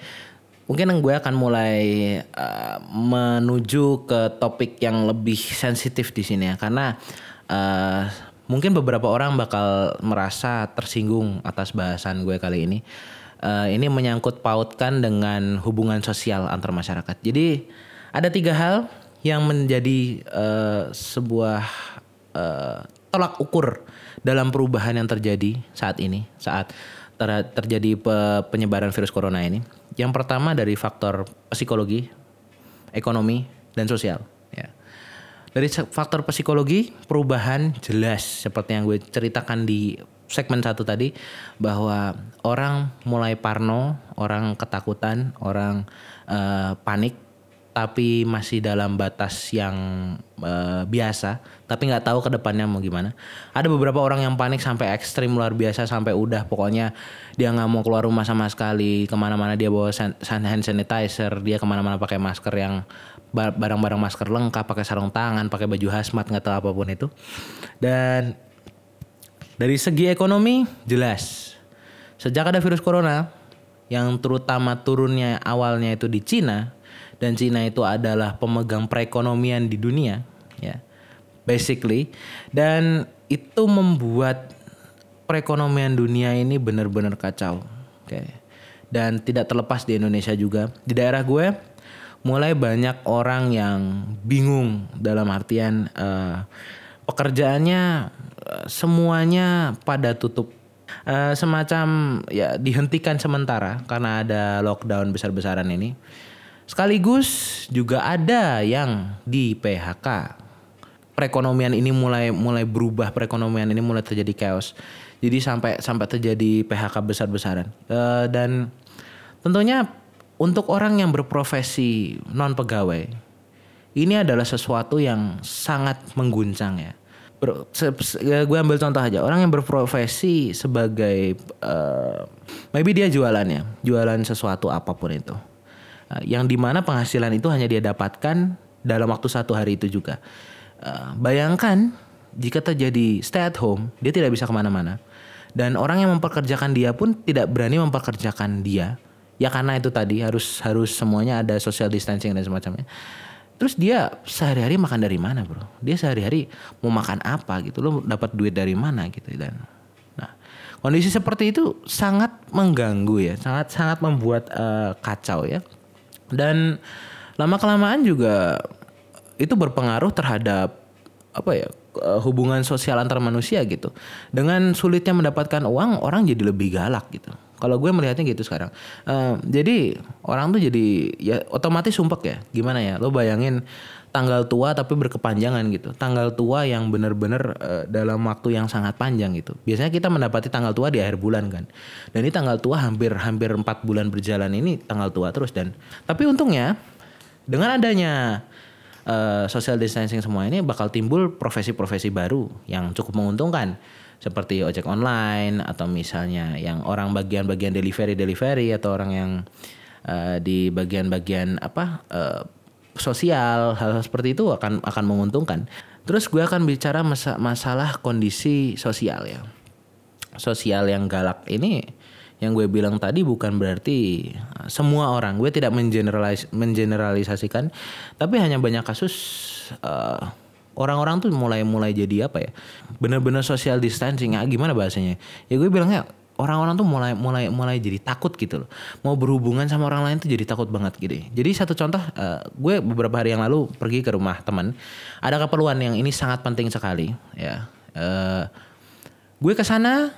A: Mungkin gue akan mulai eh, menuju ke topik yang lebih sensitif di sini ya, karena eh, mungkin beberapa orang bakal merasa tersinggung atas bahasan gue kali ini. Eh, ini menyangkut pautkan dengan hubungan sosial antar masyarakat. Jadi ada tiga hal yang menjadi eh, sebuah eh, tolak ukur dalam perubahan yang terjadi saat ini, saat ter- terjadi pe- penyebaran virus corona ini. Yang pertama dari faktor psikologi, ekonomi, dan sosial. Ya. Dari faktor psikologi, perubahan jelas seperti yang gue ceritakan di segmen satu tadi bahwa orang mulai parno, orang ketakutan, orang eh, panik tapi masih dalam batas yang uh, biasa tapi nggak tahu ke depannya mau gimana. Ada beberapa orang yang panik sampai ekstrim luar biasa sampai udah pokoknya dia nggak mau keluar rumah sama sekali ke mana-mana dia bawa hand sanitizer dia ke mana-mana pakai masker yang barang-barang masker lengkap pakai sarung tangan pakai baju hazmat nggak tahu apa pun itu. Dan dari segi ekonomi jelas. Sejak ada virus corona yang terutama turunnya awalnya itu di Cina dan Cina itu adalah pemegang perekonomian di dunia ya basically. Dan itu membuat perekonomian dunia ini benar-benar kacau oke. Okay. dan tidak terlepas di Indonesia juga. Di daerah gue mulai banyak orang yang bingung dalam artian uh, pekerjaannya uh, semuanya pada tutup uh, semacam ya dihentikan sementara karena ada lockdown besar-besaran ini Sekaligus juga ada yang di PHK. Perekonomian ini mulai mulai berubah, perekonomian ini mulai terjadi chaos. Jadi sampai sampai terjadi PHK besar-besaran. Uh, dan tentunya untuk orang yang berprofesi non pegawai, ini adalah sesuatu yang sangat mengguncang ya. Ya, gue ambil contoh aja orang yang berprofesi sebagai uh, maybe dia jualannya, jualan sesuatu apa pun itu Eh, yang di mana penghasilan itu hanya dia dapatkan dalam waktu satu hari itu juga. Uh, bayangkan jika terjadi stay at home, dia tidak bisa ke mana-mana. Dan orang yang memperkerjakan dia pun tidak berani memperkerjakan dia. Ya karena itu tadi harus harus semuanya ada social distancing dan semacamnya. Terus dia sehari-hari makan dari mana bro? Dia sehari-hari mau makan apa gitu? Lo dapat duit dari mana gitu dan Nah kondisi seperti itu sangat mengganggu ya, sangat sangat membuat uh, kacau ya dan lama kelamaan juga itu berpengaruh terhadap apa ya eh, hubungan sosial antar manusia gitu. Dengan sulitnya mendapatkan uang, orang jadi lebih galak gitu. Kalau gue melihatnya gitu sekarang. Uh, jadi orang tuh jadi ya otomatis sumpek ya. Gimana ya? Lo bayangin tanggal tua tapi berkepanjangan gitu. Tanggal tua yang benar-benar uh, dalam waktu yang sangat panjang gitu. Biasanya kita mendapati tanggal tua di akhir bulan kan. Dan ini tanggal tua hampir hampir empat bulan berjalan ini tanggal tua terus dan tapi untungnya dengan adanya uh, social distancing semua ini bakal timbul profesi-profesi baru yang cukup menguntungkan seperti ojek online atau misalnya yang orang bagian-bagian delivery delivery atau orang yang uh, di bagian-bagian apa uh, sosial hal, hal seperti itu akan akan menguntungkan. Terus gue akan bicara masa, masalah kondisi sosial ya. Sosial yang galak ini yang gue bilang tadi bukan berarti uh, semua orang. Gue tidak mengeneralis mengeneralisasikan, tapi hanya banyak kasus uh, orang-orang tuh mulai mulai jadi apa ya? Bener-bener social distancing. Ya gimana bahasanya? Ya gue bilangnya orang-orang tuh mulai mulai mulai jadi takut gitu loh. Mau berhubungan sama orang lain tuh jadi takut banget gitu jadi satu contoh uh, gue beberapa hari yang lalu pergi ke rumah teman. Ada keperluan yang ini sangat penting sekali ya. Uh, gue ke sana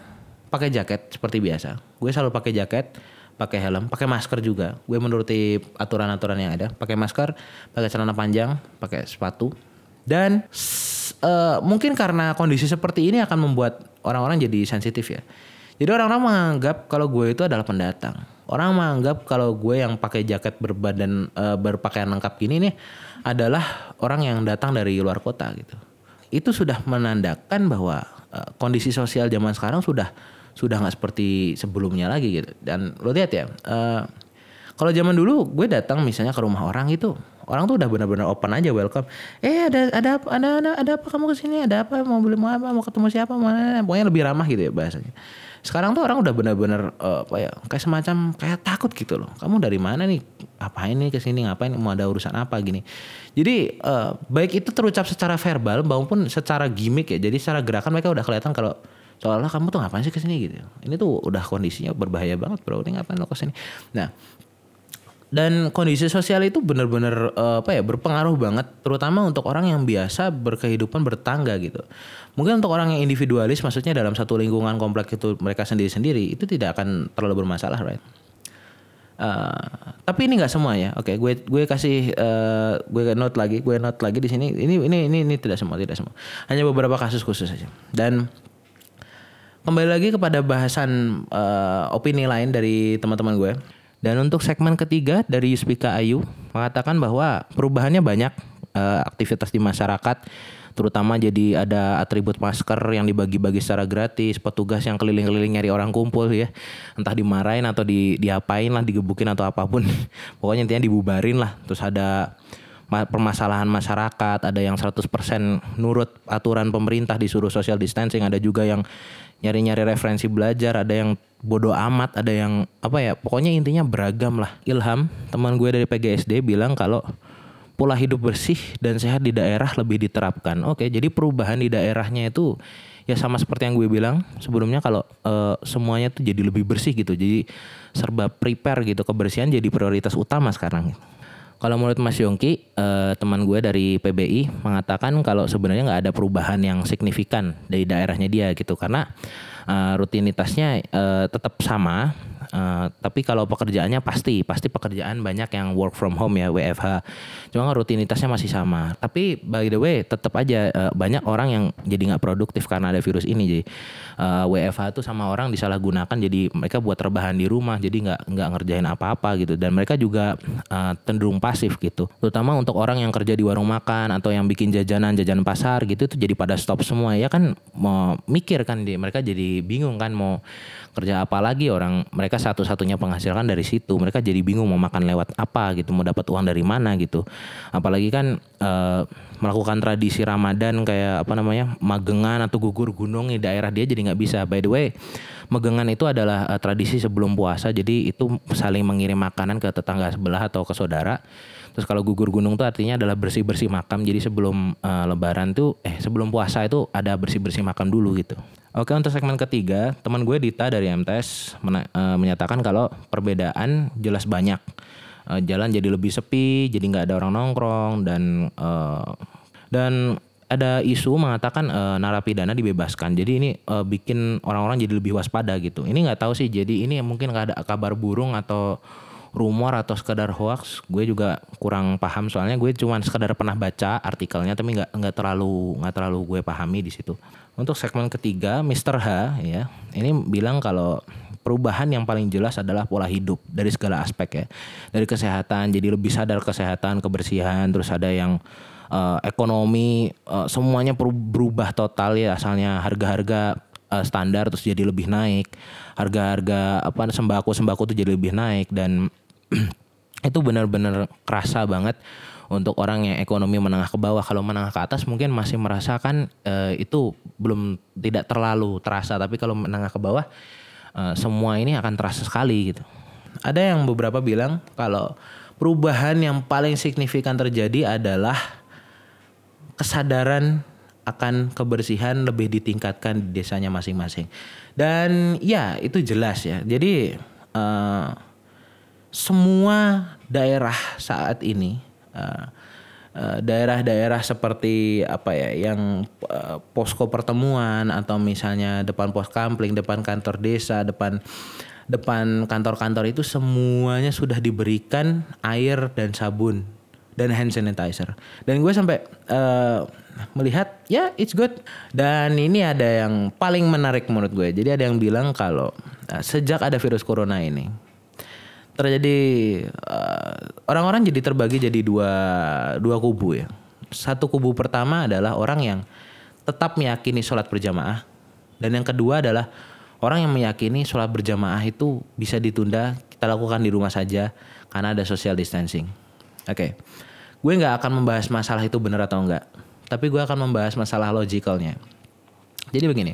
A: pakai jaket seperti biasa. Gue selalu pakai jaket pakai helm pakai masker juga. Gue menuruti aturan-aturan yang ada. Pakai masker pakai celana panjang pakai sepatu dan uh, mungkin karena kondisi seperti ini akan membuat orang-orang jadi sensitif ya jadi orang-orang menganggap kalau gue itu adalah pendatang. Orang menganggap kalau gue yang pakai jaket berbadan e, berpakaian lengkap gini nih adalah orang yang datang dari luar kota gitu. Itu sudah menandakan bahwa e, kondisi sosial zaman sekarang sudah sudah nggak seperti sebelumnya lagi gitu. Dan lo lihat ya, e, kalau zaman dulu gue datang misalnya ke rumah orang itu orang tuh udah benar-benar open aja welcome. Eh ada ada ada ada, ada apa kamu ke sini? Ada apa? Mau beli mau apa? Mau ketemu siapa? Mana? Pokoknya lebih ramah gitu ya bahasanya. Sekarang tuh orang udah benar-benar uh, apa ya kayak semacam kayak takut gitu loh. Kamu dari mana nih? Apa ini ke sini? Ngapain? Mau ada urusan apa? Gini. Jadi uh, baik itu terucap secara verbal maupun secara gimmick ya. Jadi secara gerakan mereka udah kelihatan kalau seolah kamu tuh ngapain sih ke sini gitu. Ini tuh udah kondisinya berbahaya banget bro. Ini ngapain lo ke sini? Nah dan kondisi sosial itu benar-benar uh, apa ya berpengaruh banget terutama untuk orang yang biasa berkehidupan bertangga gitu mungkin untuk orang yang individualis maksudnya dalam satu lingkungan kompleks itu mereka sendiri-sendiri itu tidak akan terlalu bermasalah right Uh, tapi ini nggak semua ya. Oke, okay, gue gue kasih uh, gue note lagi, gue note lagi di sini. Ini ini ini ini tidak semua, tidak semua. Hanya beberapa kasus khusus saja. Dan kembali lagi kepada bahasan uh, opini lain dari teman-teman gue. Dan untuk segmen ketiga dari Yuspika Ayu mengatakan bahwa perubahannya banyak uh, aktivitas di masyarakat terutama jadi ada atribut masker yang dibagi-bagi secara gratis, petugas yang keliling-keliling nyari orang kumpul ya, entah dimarahin atau di diapain lah, digebukin atau apa pun, pokoknya intinya dibubarin lah. Terus ada permasalahan masyarakat, ada yang 100% nurut aturan pemerintah disuruh social distancing, ada juga yang nyari-nyari referensi belajar, ada yang bodoh amat, ada yang apa ya, pokoknya intinya beragam lah. Ilham, teman gue dari PGSD bilang kalau pola hidup bersih dan sehat di daerah lebih diterapkan. Oke, jadi perubahan di daerahnya itu ya sama seperti yang gue bilang sebelumnya kalau uh, semuanya tuh jadi lebih bersih gitu. Jadi serba prepare gitu kebersihan jadi prioritas utama sekarang. Kalau menurut Mas Yongki, uh, teman gue dari PBI mengatakan kalau sebenarnya nggak ada perubahan yang signifikan dari daerahnya dia gitu. Karena uh, rutinitasnya uh, tetap sama Uh, tapi kalau pekerjaannya pasti pasti pekerjaan banyak yang work from home ya WFH. Cuma rutinitasnya masih sama. Tapi by the way tetap aja uh, banyak orang yang jadi nggak produktif karena ada virus ini. Jadi uh, eh, WFH tuh sama orang disalahgunakan jadi mereka buat terbahan di rumah jadi nggak nggak ngerjain apa-apa gitu dan mereka juga uh, pasif gitu. Terutama untuk orang yang kerja di warung makan atau yang bikin jajanan jajan pasar gitu itu jadi pada stop semua ya kan mau mikir kan mereka jadi bingung kan mau kerja apa lagi orang mereka satu-satunya penghasilan dari situ. Mereka jadi bingung mau makan lewat apa gitu mau dapat uang dari mana gitu. Apalagi kan e, melakukan tradisi Ramadan kayak apa namanya magengan atau gugur gunung di daerah dia jadi nggak bisa. By the way magengan itu adalah e, tradisi sebelum puasa. Jadi itu saling mengirim makanan ke tetangga sebelah atau ke saudara Terus kalau gugur gunung tuh artinya adalah bersih-bersih makam. Jadi sebelum uh, lebaran tuh eh sebelum puasa itu ada bersih-bersih makam dulu gitu. Oke untuk segmen ketiga teman gue Dita dari MTS mena- uh, menyatakan kalau perbedaan jelas banyak. Uh, jalan jadi lebih sepi, jadi nggak ada orang nongkrong dan uh, dan ada isu mengatakan uh, narapidana dibebaskan. Jadi ini uh, bikin orang-orang jadi lebih waspada gitu. Ini nggak tahu sih. Jadi ini mungkin ada kabar burung atau rumor atau sekedar hoax. Gue juga kurang paham soalnya gue cuma sekedar pernah baca artikelnya tapi nggak nggak terlalu nggak terlalu gue pahami di situ. Untuk segmen ketiga, Mr. H ya, ini bilang kalau perubahan yang paling jelas adalah pola hidup dari segala aspek ya. Dari kesehatan, jadi lebih sadar kesehatan, kebersihan, terus ada yang uh, ekonomi, uh, semuanya berubah total ya asalnya harga-harga uh, standar terus jadi lebih naik. Harga-harga apa sembako sembako tuh jadi lebih naik dan itu benar-benar kerasa banget untuk orang yang ekonomi menengah ke bawah. Kalau menengah ke atas mungkin masih merasakan uh, itu belum tidak terlalu terasa. Tapi kalau menengah ke bawah uh, semua ini akan terasa sekali gitu. Ada yang beberapa bilang kalau perubahan yang paling signifikan terjadi adalah kesadaran akan kebersihan lebih ditingkatkan di desanya masing-masing. Dan ya itu jelas ya. Jadi uh, semua daerah saat ini uh, daerah-daerah seperti apa ya yang uh, posko pertemuan atau misalnya depan pos kampling, depan kantor desa, depan depan kantor-kantor itu semuanya sudah diberikan air dan sabun dan hand sanitizer. Dan gue sampai uh, melihat ya yeah, it's good. Dan ini ada yang paling menarik menurut gue. Jadi ada yang bilang kalau uh, sejak ada virus corona ini terjadi uh, orang-orang jadi terbagi jadi dua dua kubu ya. Satu kubu pertama adalah orang yang tetap meyakini sholat berjamaah dan yang kedua adalah orang yang meyakini sholat berjamaah itu bisa ditunda kita lakukan di rumah saja karena ada social distancing. Oke, okay. gue nggak akan membahas masalah itu benar atau enggak, tapi gue akan membahas masalah logikalnya. Jadi begini,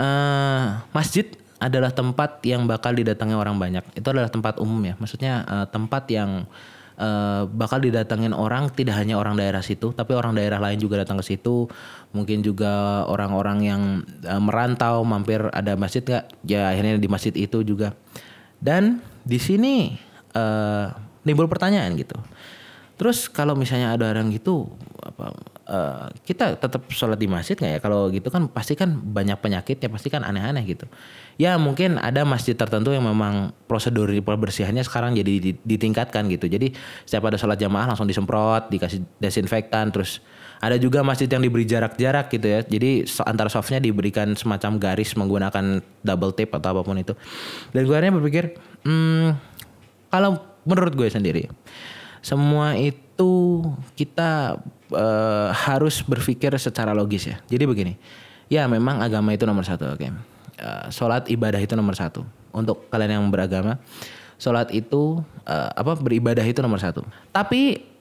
A: uh, masjid adalah tempat yang bakal didatangi orang banyak. Itu adalah tempat umum ya. Maksudnya uh, tempat yang uh, bakal didatengin orang tidak hanya orang daerah situ, tapi orang daerah lain juga datang ke situ. Mungkin juga orang-orang yang uh, merantau mampir ada masjid nggak? Ya akhirnya di masjid itu juga. Dan di sini uh, timbul pertanyaan gitu. Terus kalau misalnya ada orang gitu apa uh, kita tetap sholat di masjid nggak ya? Kalau gitu kan pasti kan banyak penyakit ya pasti kan aneh-aneh gitu. Ya mungkin ada masjid tertentu yang memang prosedur pembersihannya sekarang jadi ditingkatkan gitu. Jadi setiap ada sholat jamaah langsung disemprot, dikasih desinfektan, terus ada juga masjid yang diberi jarak-jarak gitu ya. Jadi antara softnya diberikan semacam garis menggunakan double tape atau apa pun itu. Dan gue akhirnya berpikir, hmm, Kalau menurut gue sendiri, semua itu kita uh, harus berpikir secara logis ya. Jadi begini, ya memang agama itu nomor satu, oke. Okay. Uh, sholat ibadah itu nomor satu. Untuk kalian yang beragama, sholat itu uh, apa beribadah itu nomor satu. Tapi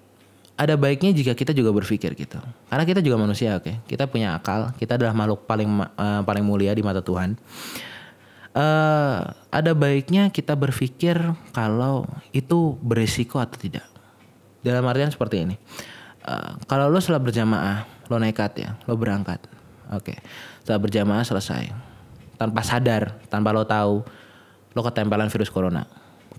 A: ada baiknya jika kita juga berpikir gitu. Karena kita juga manusia, oke. Okay? Kita punya akal, kita adalah makhluk paling uh, paling mulia di mata Tuhan. Uh, ada baiknya kita berpikir kalau itu beresiko atau tidak. Dalam artian seperti ini. Uh, kalau lo setelah berjamaah, lo nekat ya, lo berangkat. Oke. Okay. Setelah berjamaah selesai. Tanpa sadar, tanpa lo tahu, lo ketempelan virus corona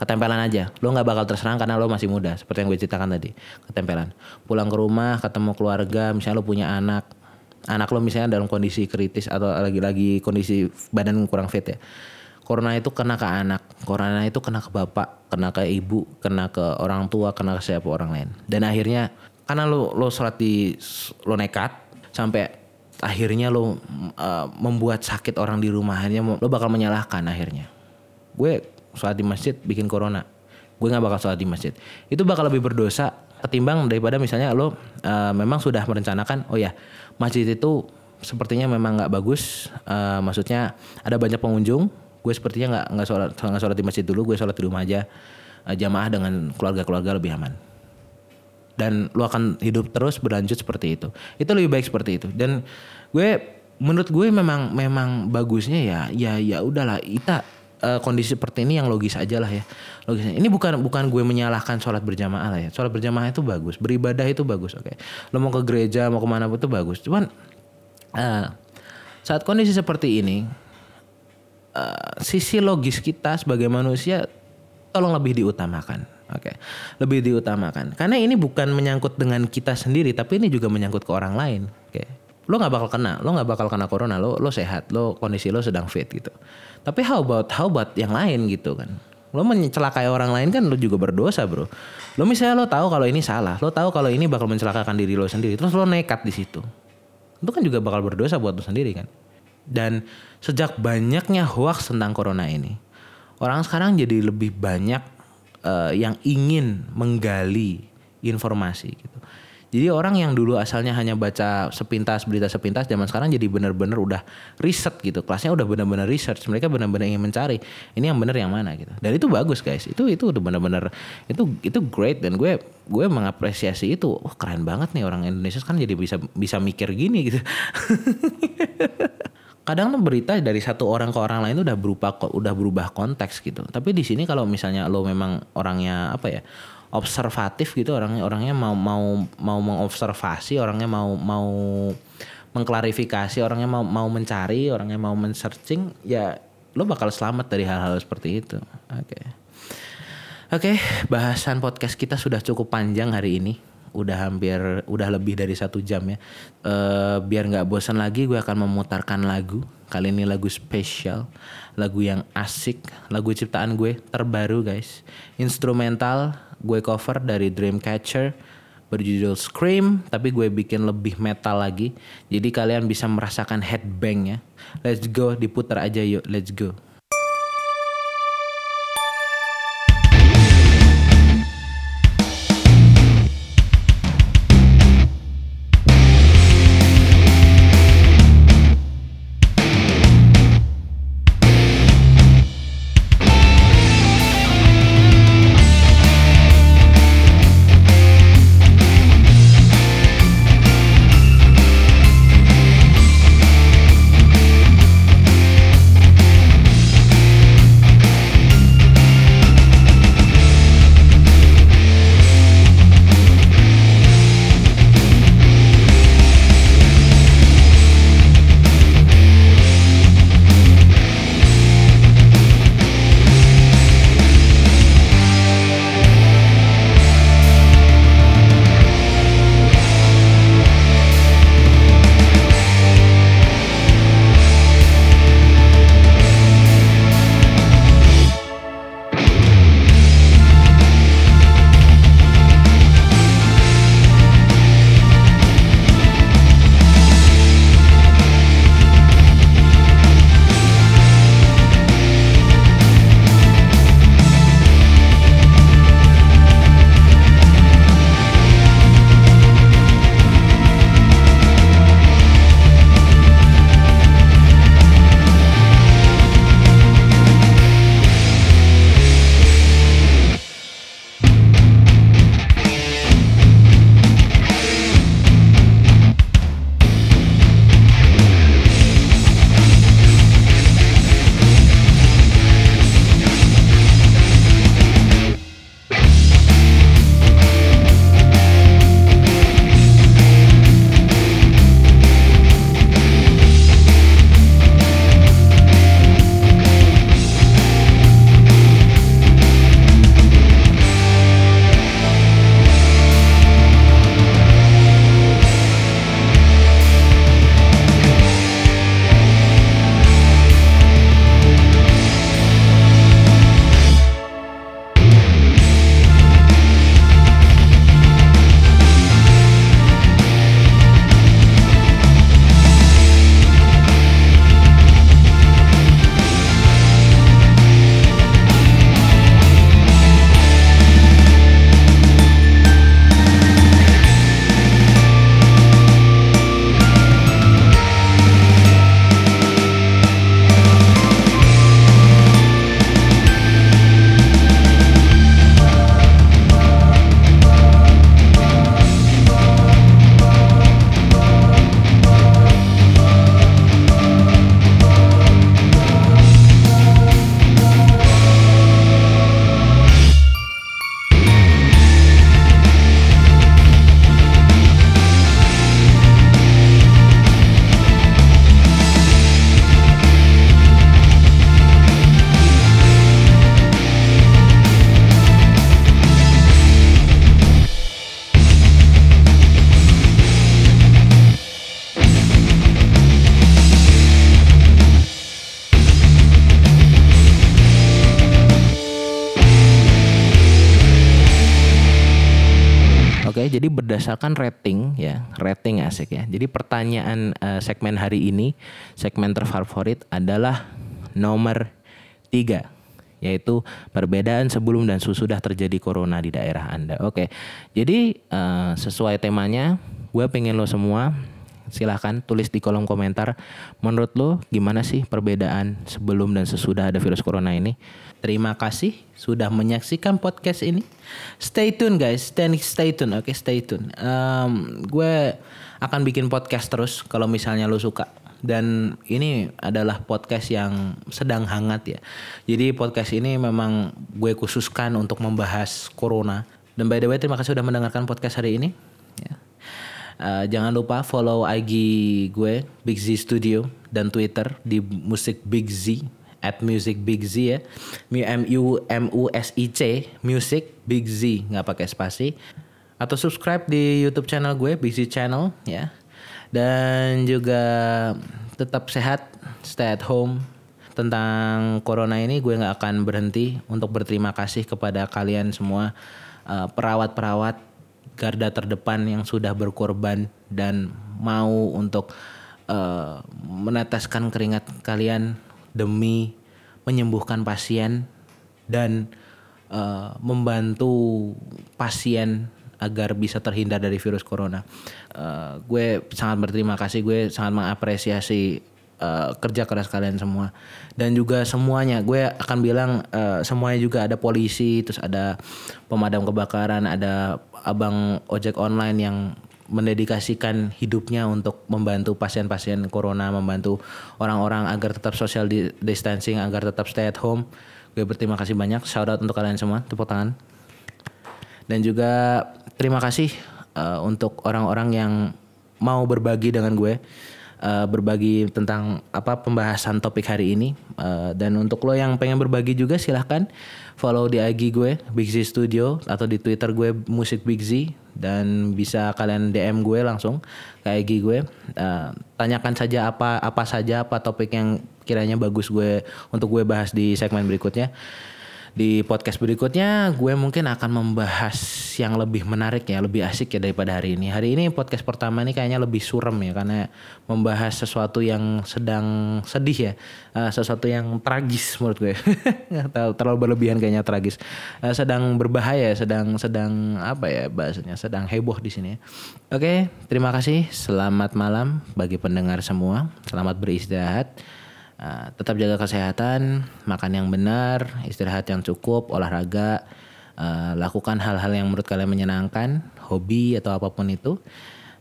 A: ketempelan aja lo nggak bakal terserang karena lo masih muda seperti yang gue ceritakan tadi ketempelan pulang ke rumah ketemu keluarga misalnya lo punya anak anak lo misalnya dalam kondisi kritis atau lagi-lagi kondisi badan kurang fit ya corona itu kena ke anak corona itu kena ke bapak kena ke ibu kena ke orang tua kena ke siapa orang lain dan akhirnya karena lo lo sholat di lo nekat sampai akhirnya lo uh, membuat sakit orang di rumahnya lo bakal menyalahkan akhirnya. Gue sholat di masjid bikin corona. Gue nggak bakal sholat di masjid. Itu bakal lebih berdosa ketimbang daripada misalnya lo uh, memang sudah merencanakan oh ya masjid itu sepertinya memang nggak bagus uh, maksudnya ada banyak pengunjung. Gue sepertinya nggak nggak sholat sholat di masjid dulu gue sholat di rumah aja uh, jamaah dengan keluarga-keluarga lebih aman dan lo akan hidup terus berlanjut seperti itu itu lebih baik seperti itu dan gue menurut gue memang memang bagusnya ya ya ya udahlah kita uh, kondisi seperti ini yang logis aja lah ya. Logisnya. Ini bukan bukan gue menyalahkan sholat berjamaah lah ya. Sholat berjamaah itu bagus, beribadah itu bagus, oke. Okay. Lo mau ke gereja, mau ke mana pun itu bagus. Cuman uh, saat kondisi seperti ini, uh, sisi logis kita sebagai manusia tolong lebih diutamakan. Oke, okay. lebih diutamakan. Karena ini bukan menyangkut dengan kita sendiri, tapi ini juga menyangkut ke orang lain. Oke, okay. lo nggak bakal kena, lo nggak bakal kena corona, lo lo sehat, lo kondisi lo sedang fit gitu. Tapi how about how about yang lain gitu kan? Lo mencelakai orang lain kan lo juga berdosa bro. Lo misalnya lo tahu kalau ini salah, lo tahu kalau ini bakal mencelakakan diri lo sendiri, terus lo nekat di situ. Itu kan juga bakal berdosa buat lo sendiri kan. Dan sejak banyaknya hoax tentang corona ini, orang sekarang jadi lebih banyak uh, yang ingin menggali informasi gitu. Jadi orang yang dulu asalnya hanya baca sepintas berita sepintas zaman sekarang jadi benar-benar udah riset gitu. Kelasnya udah benar-benar research. Mereka benar-benar ingin mencari ini yang benar yang mana gitu. Dan itu bagus guys. Itu itu udah benar-benar itu itu great dan gue gue mengapresiasi itu. Wah, keren banget nih orang Indonesia kan jadi bisa bisa mikir gini gitu. kadang tuh berita dari satu orang ke orang lain udah berupa udah berubah konteks gitu. Tapi di sini kalau misalnya lo memang orangnya apa ya? observatif gitu orangnya orangnya mau mau mau mengobservasi orangnya mau mau mengklarifikasi orangnya mau mau mencari orangnya mau men-searching ya lo bakal selamat dari hal-hal seperti itu oke okay. oke okay, bahasan podcast kita sudah cukup panjang hari ini udah hampir udah lebih dari satu jam ya. Uh, biar nggak bosan lagi gue akan memutarkan lagu. Kali ini lagu spesial lagu yang asik lagu ciptaan gue terbaru guys. Instrumental gue cover dari Dreamcatcher berjudul Scream tapi gue bikin lebih metal lagi. Jadi kalian bisa merasakan headbangnya let's go diputar aja yuk let's go berdasarkan rating ya, rating asik ya. Jadi pertanyaan uh, segmen hari ini, segmen terfavorit adalah nomor tiga yaitu perbedaan sebelum dan sesudah terjadi corona di daerah Anda. Oke, jadi uh, sesuai temanya, gue pengen lo semua silahkan tulis di kolom komentar menurut lo gimana sih perbedaan sebelum dan sesudah ada virus corona ini terima kasih sudah menyaksikan podcast ini stay tune guys stay, stay tune oke okay, stay tune um, gue akan bikin podcast terus kalau misalnya lo suka dan ini adalah podcast yang sedang hangat ya. Jadi podcast ini memang gue khususkan untuk membahas corona. Dan by the way terima kasih sudah mendengarkan podcast hari ini. Ya. Uh, jangan lupa follow IG gue Big Z Studio dan Twitter di musik Big Z at music Big Z ya. M U M U S I C music Big Z nggak pakai spasi. Atau subscribe di YouTube channel gue Big Z Channel ya dan juga tetap sehat, stay at home. Tentang corona ini gue nggak akan berhenti untuk berterima kasih kepada kalian semua uh, perawat-perawat garda terdepan yang sudah berkorban dan mau untuk uh, meneteskan keringat kalian demi menyembuhkan pasien dan uh, membantu pasien agar bisa terhindar dari virus corona. Uh, gue sangat berterima kasih, gue sangat mengapresiasi uh, kerja keras kalian semua dan juga semuanya. Gue akan bilang uh, semuanya juga ada polisi, terus ada pemadam kebakaran, ada abang ojek online yang mendedikasikan hidupnya untuk membantu pasien-pasien corona, membantu orang-orang agar tetap social distancing, agar tetap stay at home. Gue berterima kasih banyak. Shout out untuk kalian semua. Tepuk tangan. Dan juga terima kasih uh, untuk orang-orang yang mau berbagi dengan gue uh, berbagi tentang apa pembahasan topik hari ini uh, dan untuk lo yang pengen berbagi juga silahkan follow di IG gue Big Z Studio atau di Twitter gue musik Big Z dan bisa kalian DM gue langsung ke IG gue. Uh, tanyakan saja apa apa saja apa topik yang kiranya bagus gue untuk gue bahas di segmen berikutnya di podcast berikutnya gue mungkin akan membahas yang lebih menarik ya, lebih asik ya daripada hari ini. Hari ini podcast pertama ini kayaknya lebih surem ya karena membahas sesuatu yang sedang sedih ya, uh, sesuatu yang tragis menurut gue. terlalu berlebihan kayaknya tragis. Uh, sedang berbahaya, sedang sedang apa ya bahasanya, sedang heboh di sini. Ya. Oke, terima kasih. Selamat malam bagi pendengar semua. Selamat beristirahat. Uh, tetap jaga kesehatan, makan yang benar, istirahat yang cukup, olahraga, uh, lakukan hal-hal yang menurut kalian menyenangkan, hobi atau apa pun itu.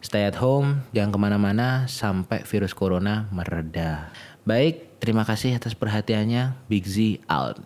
A: Stay at home, jangan ke mana-mana sampai virus corona mereda. Baik, terima kasih atas perhatiannya. Big Z out.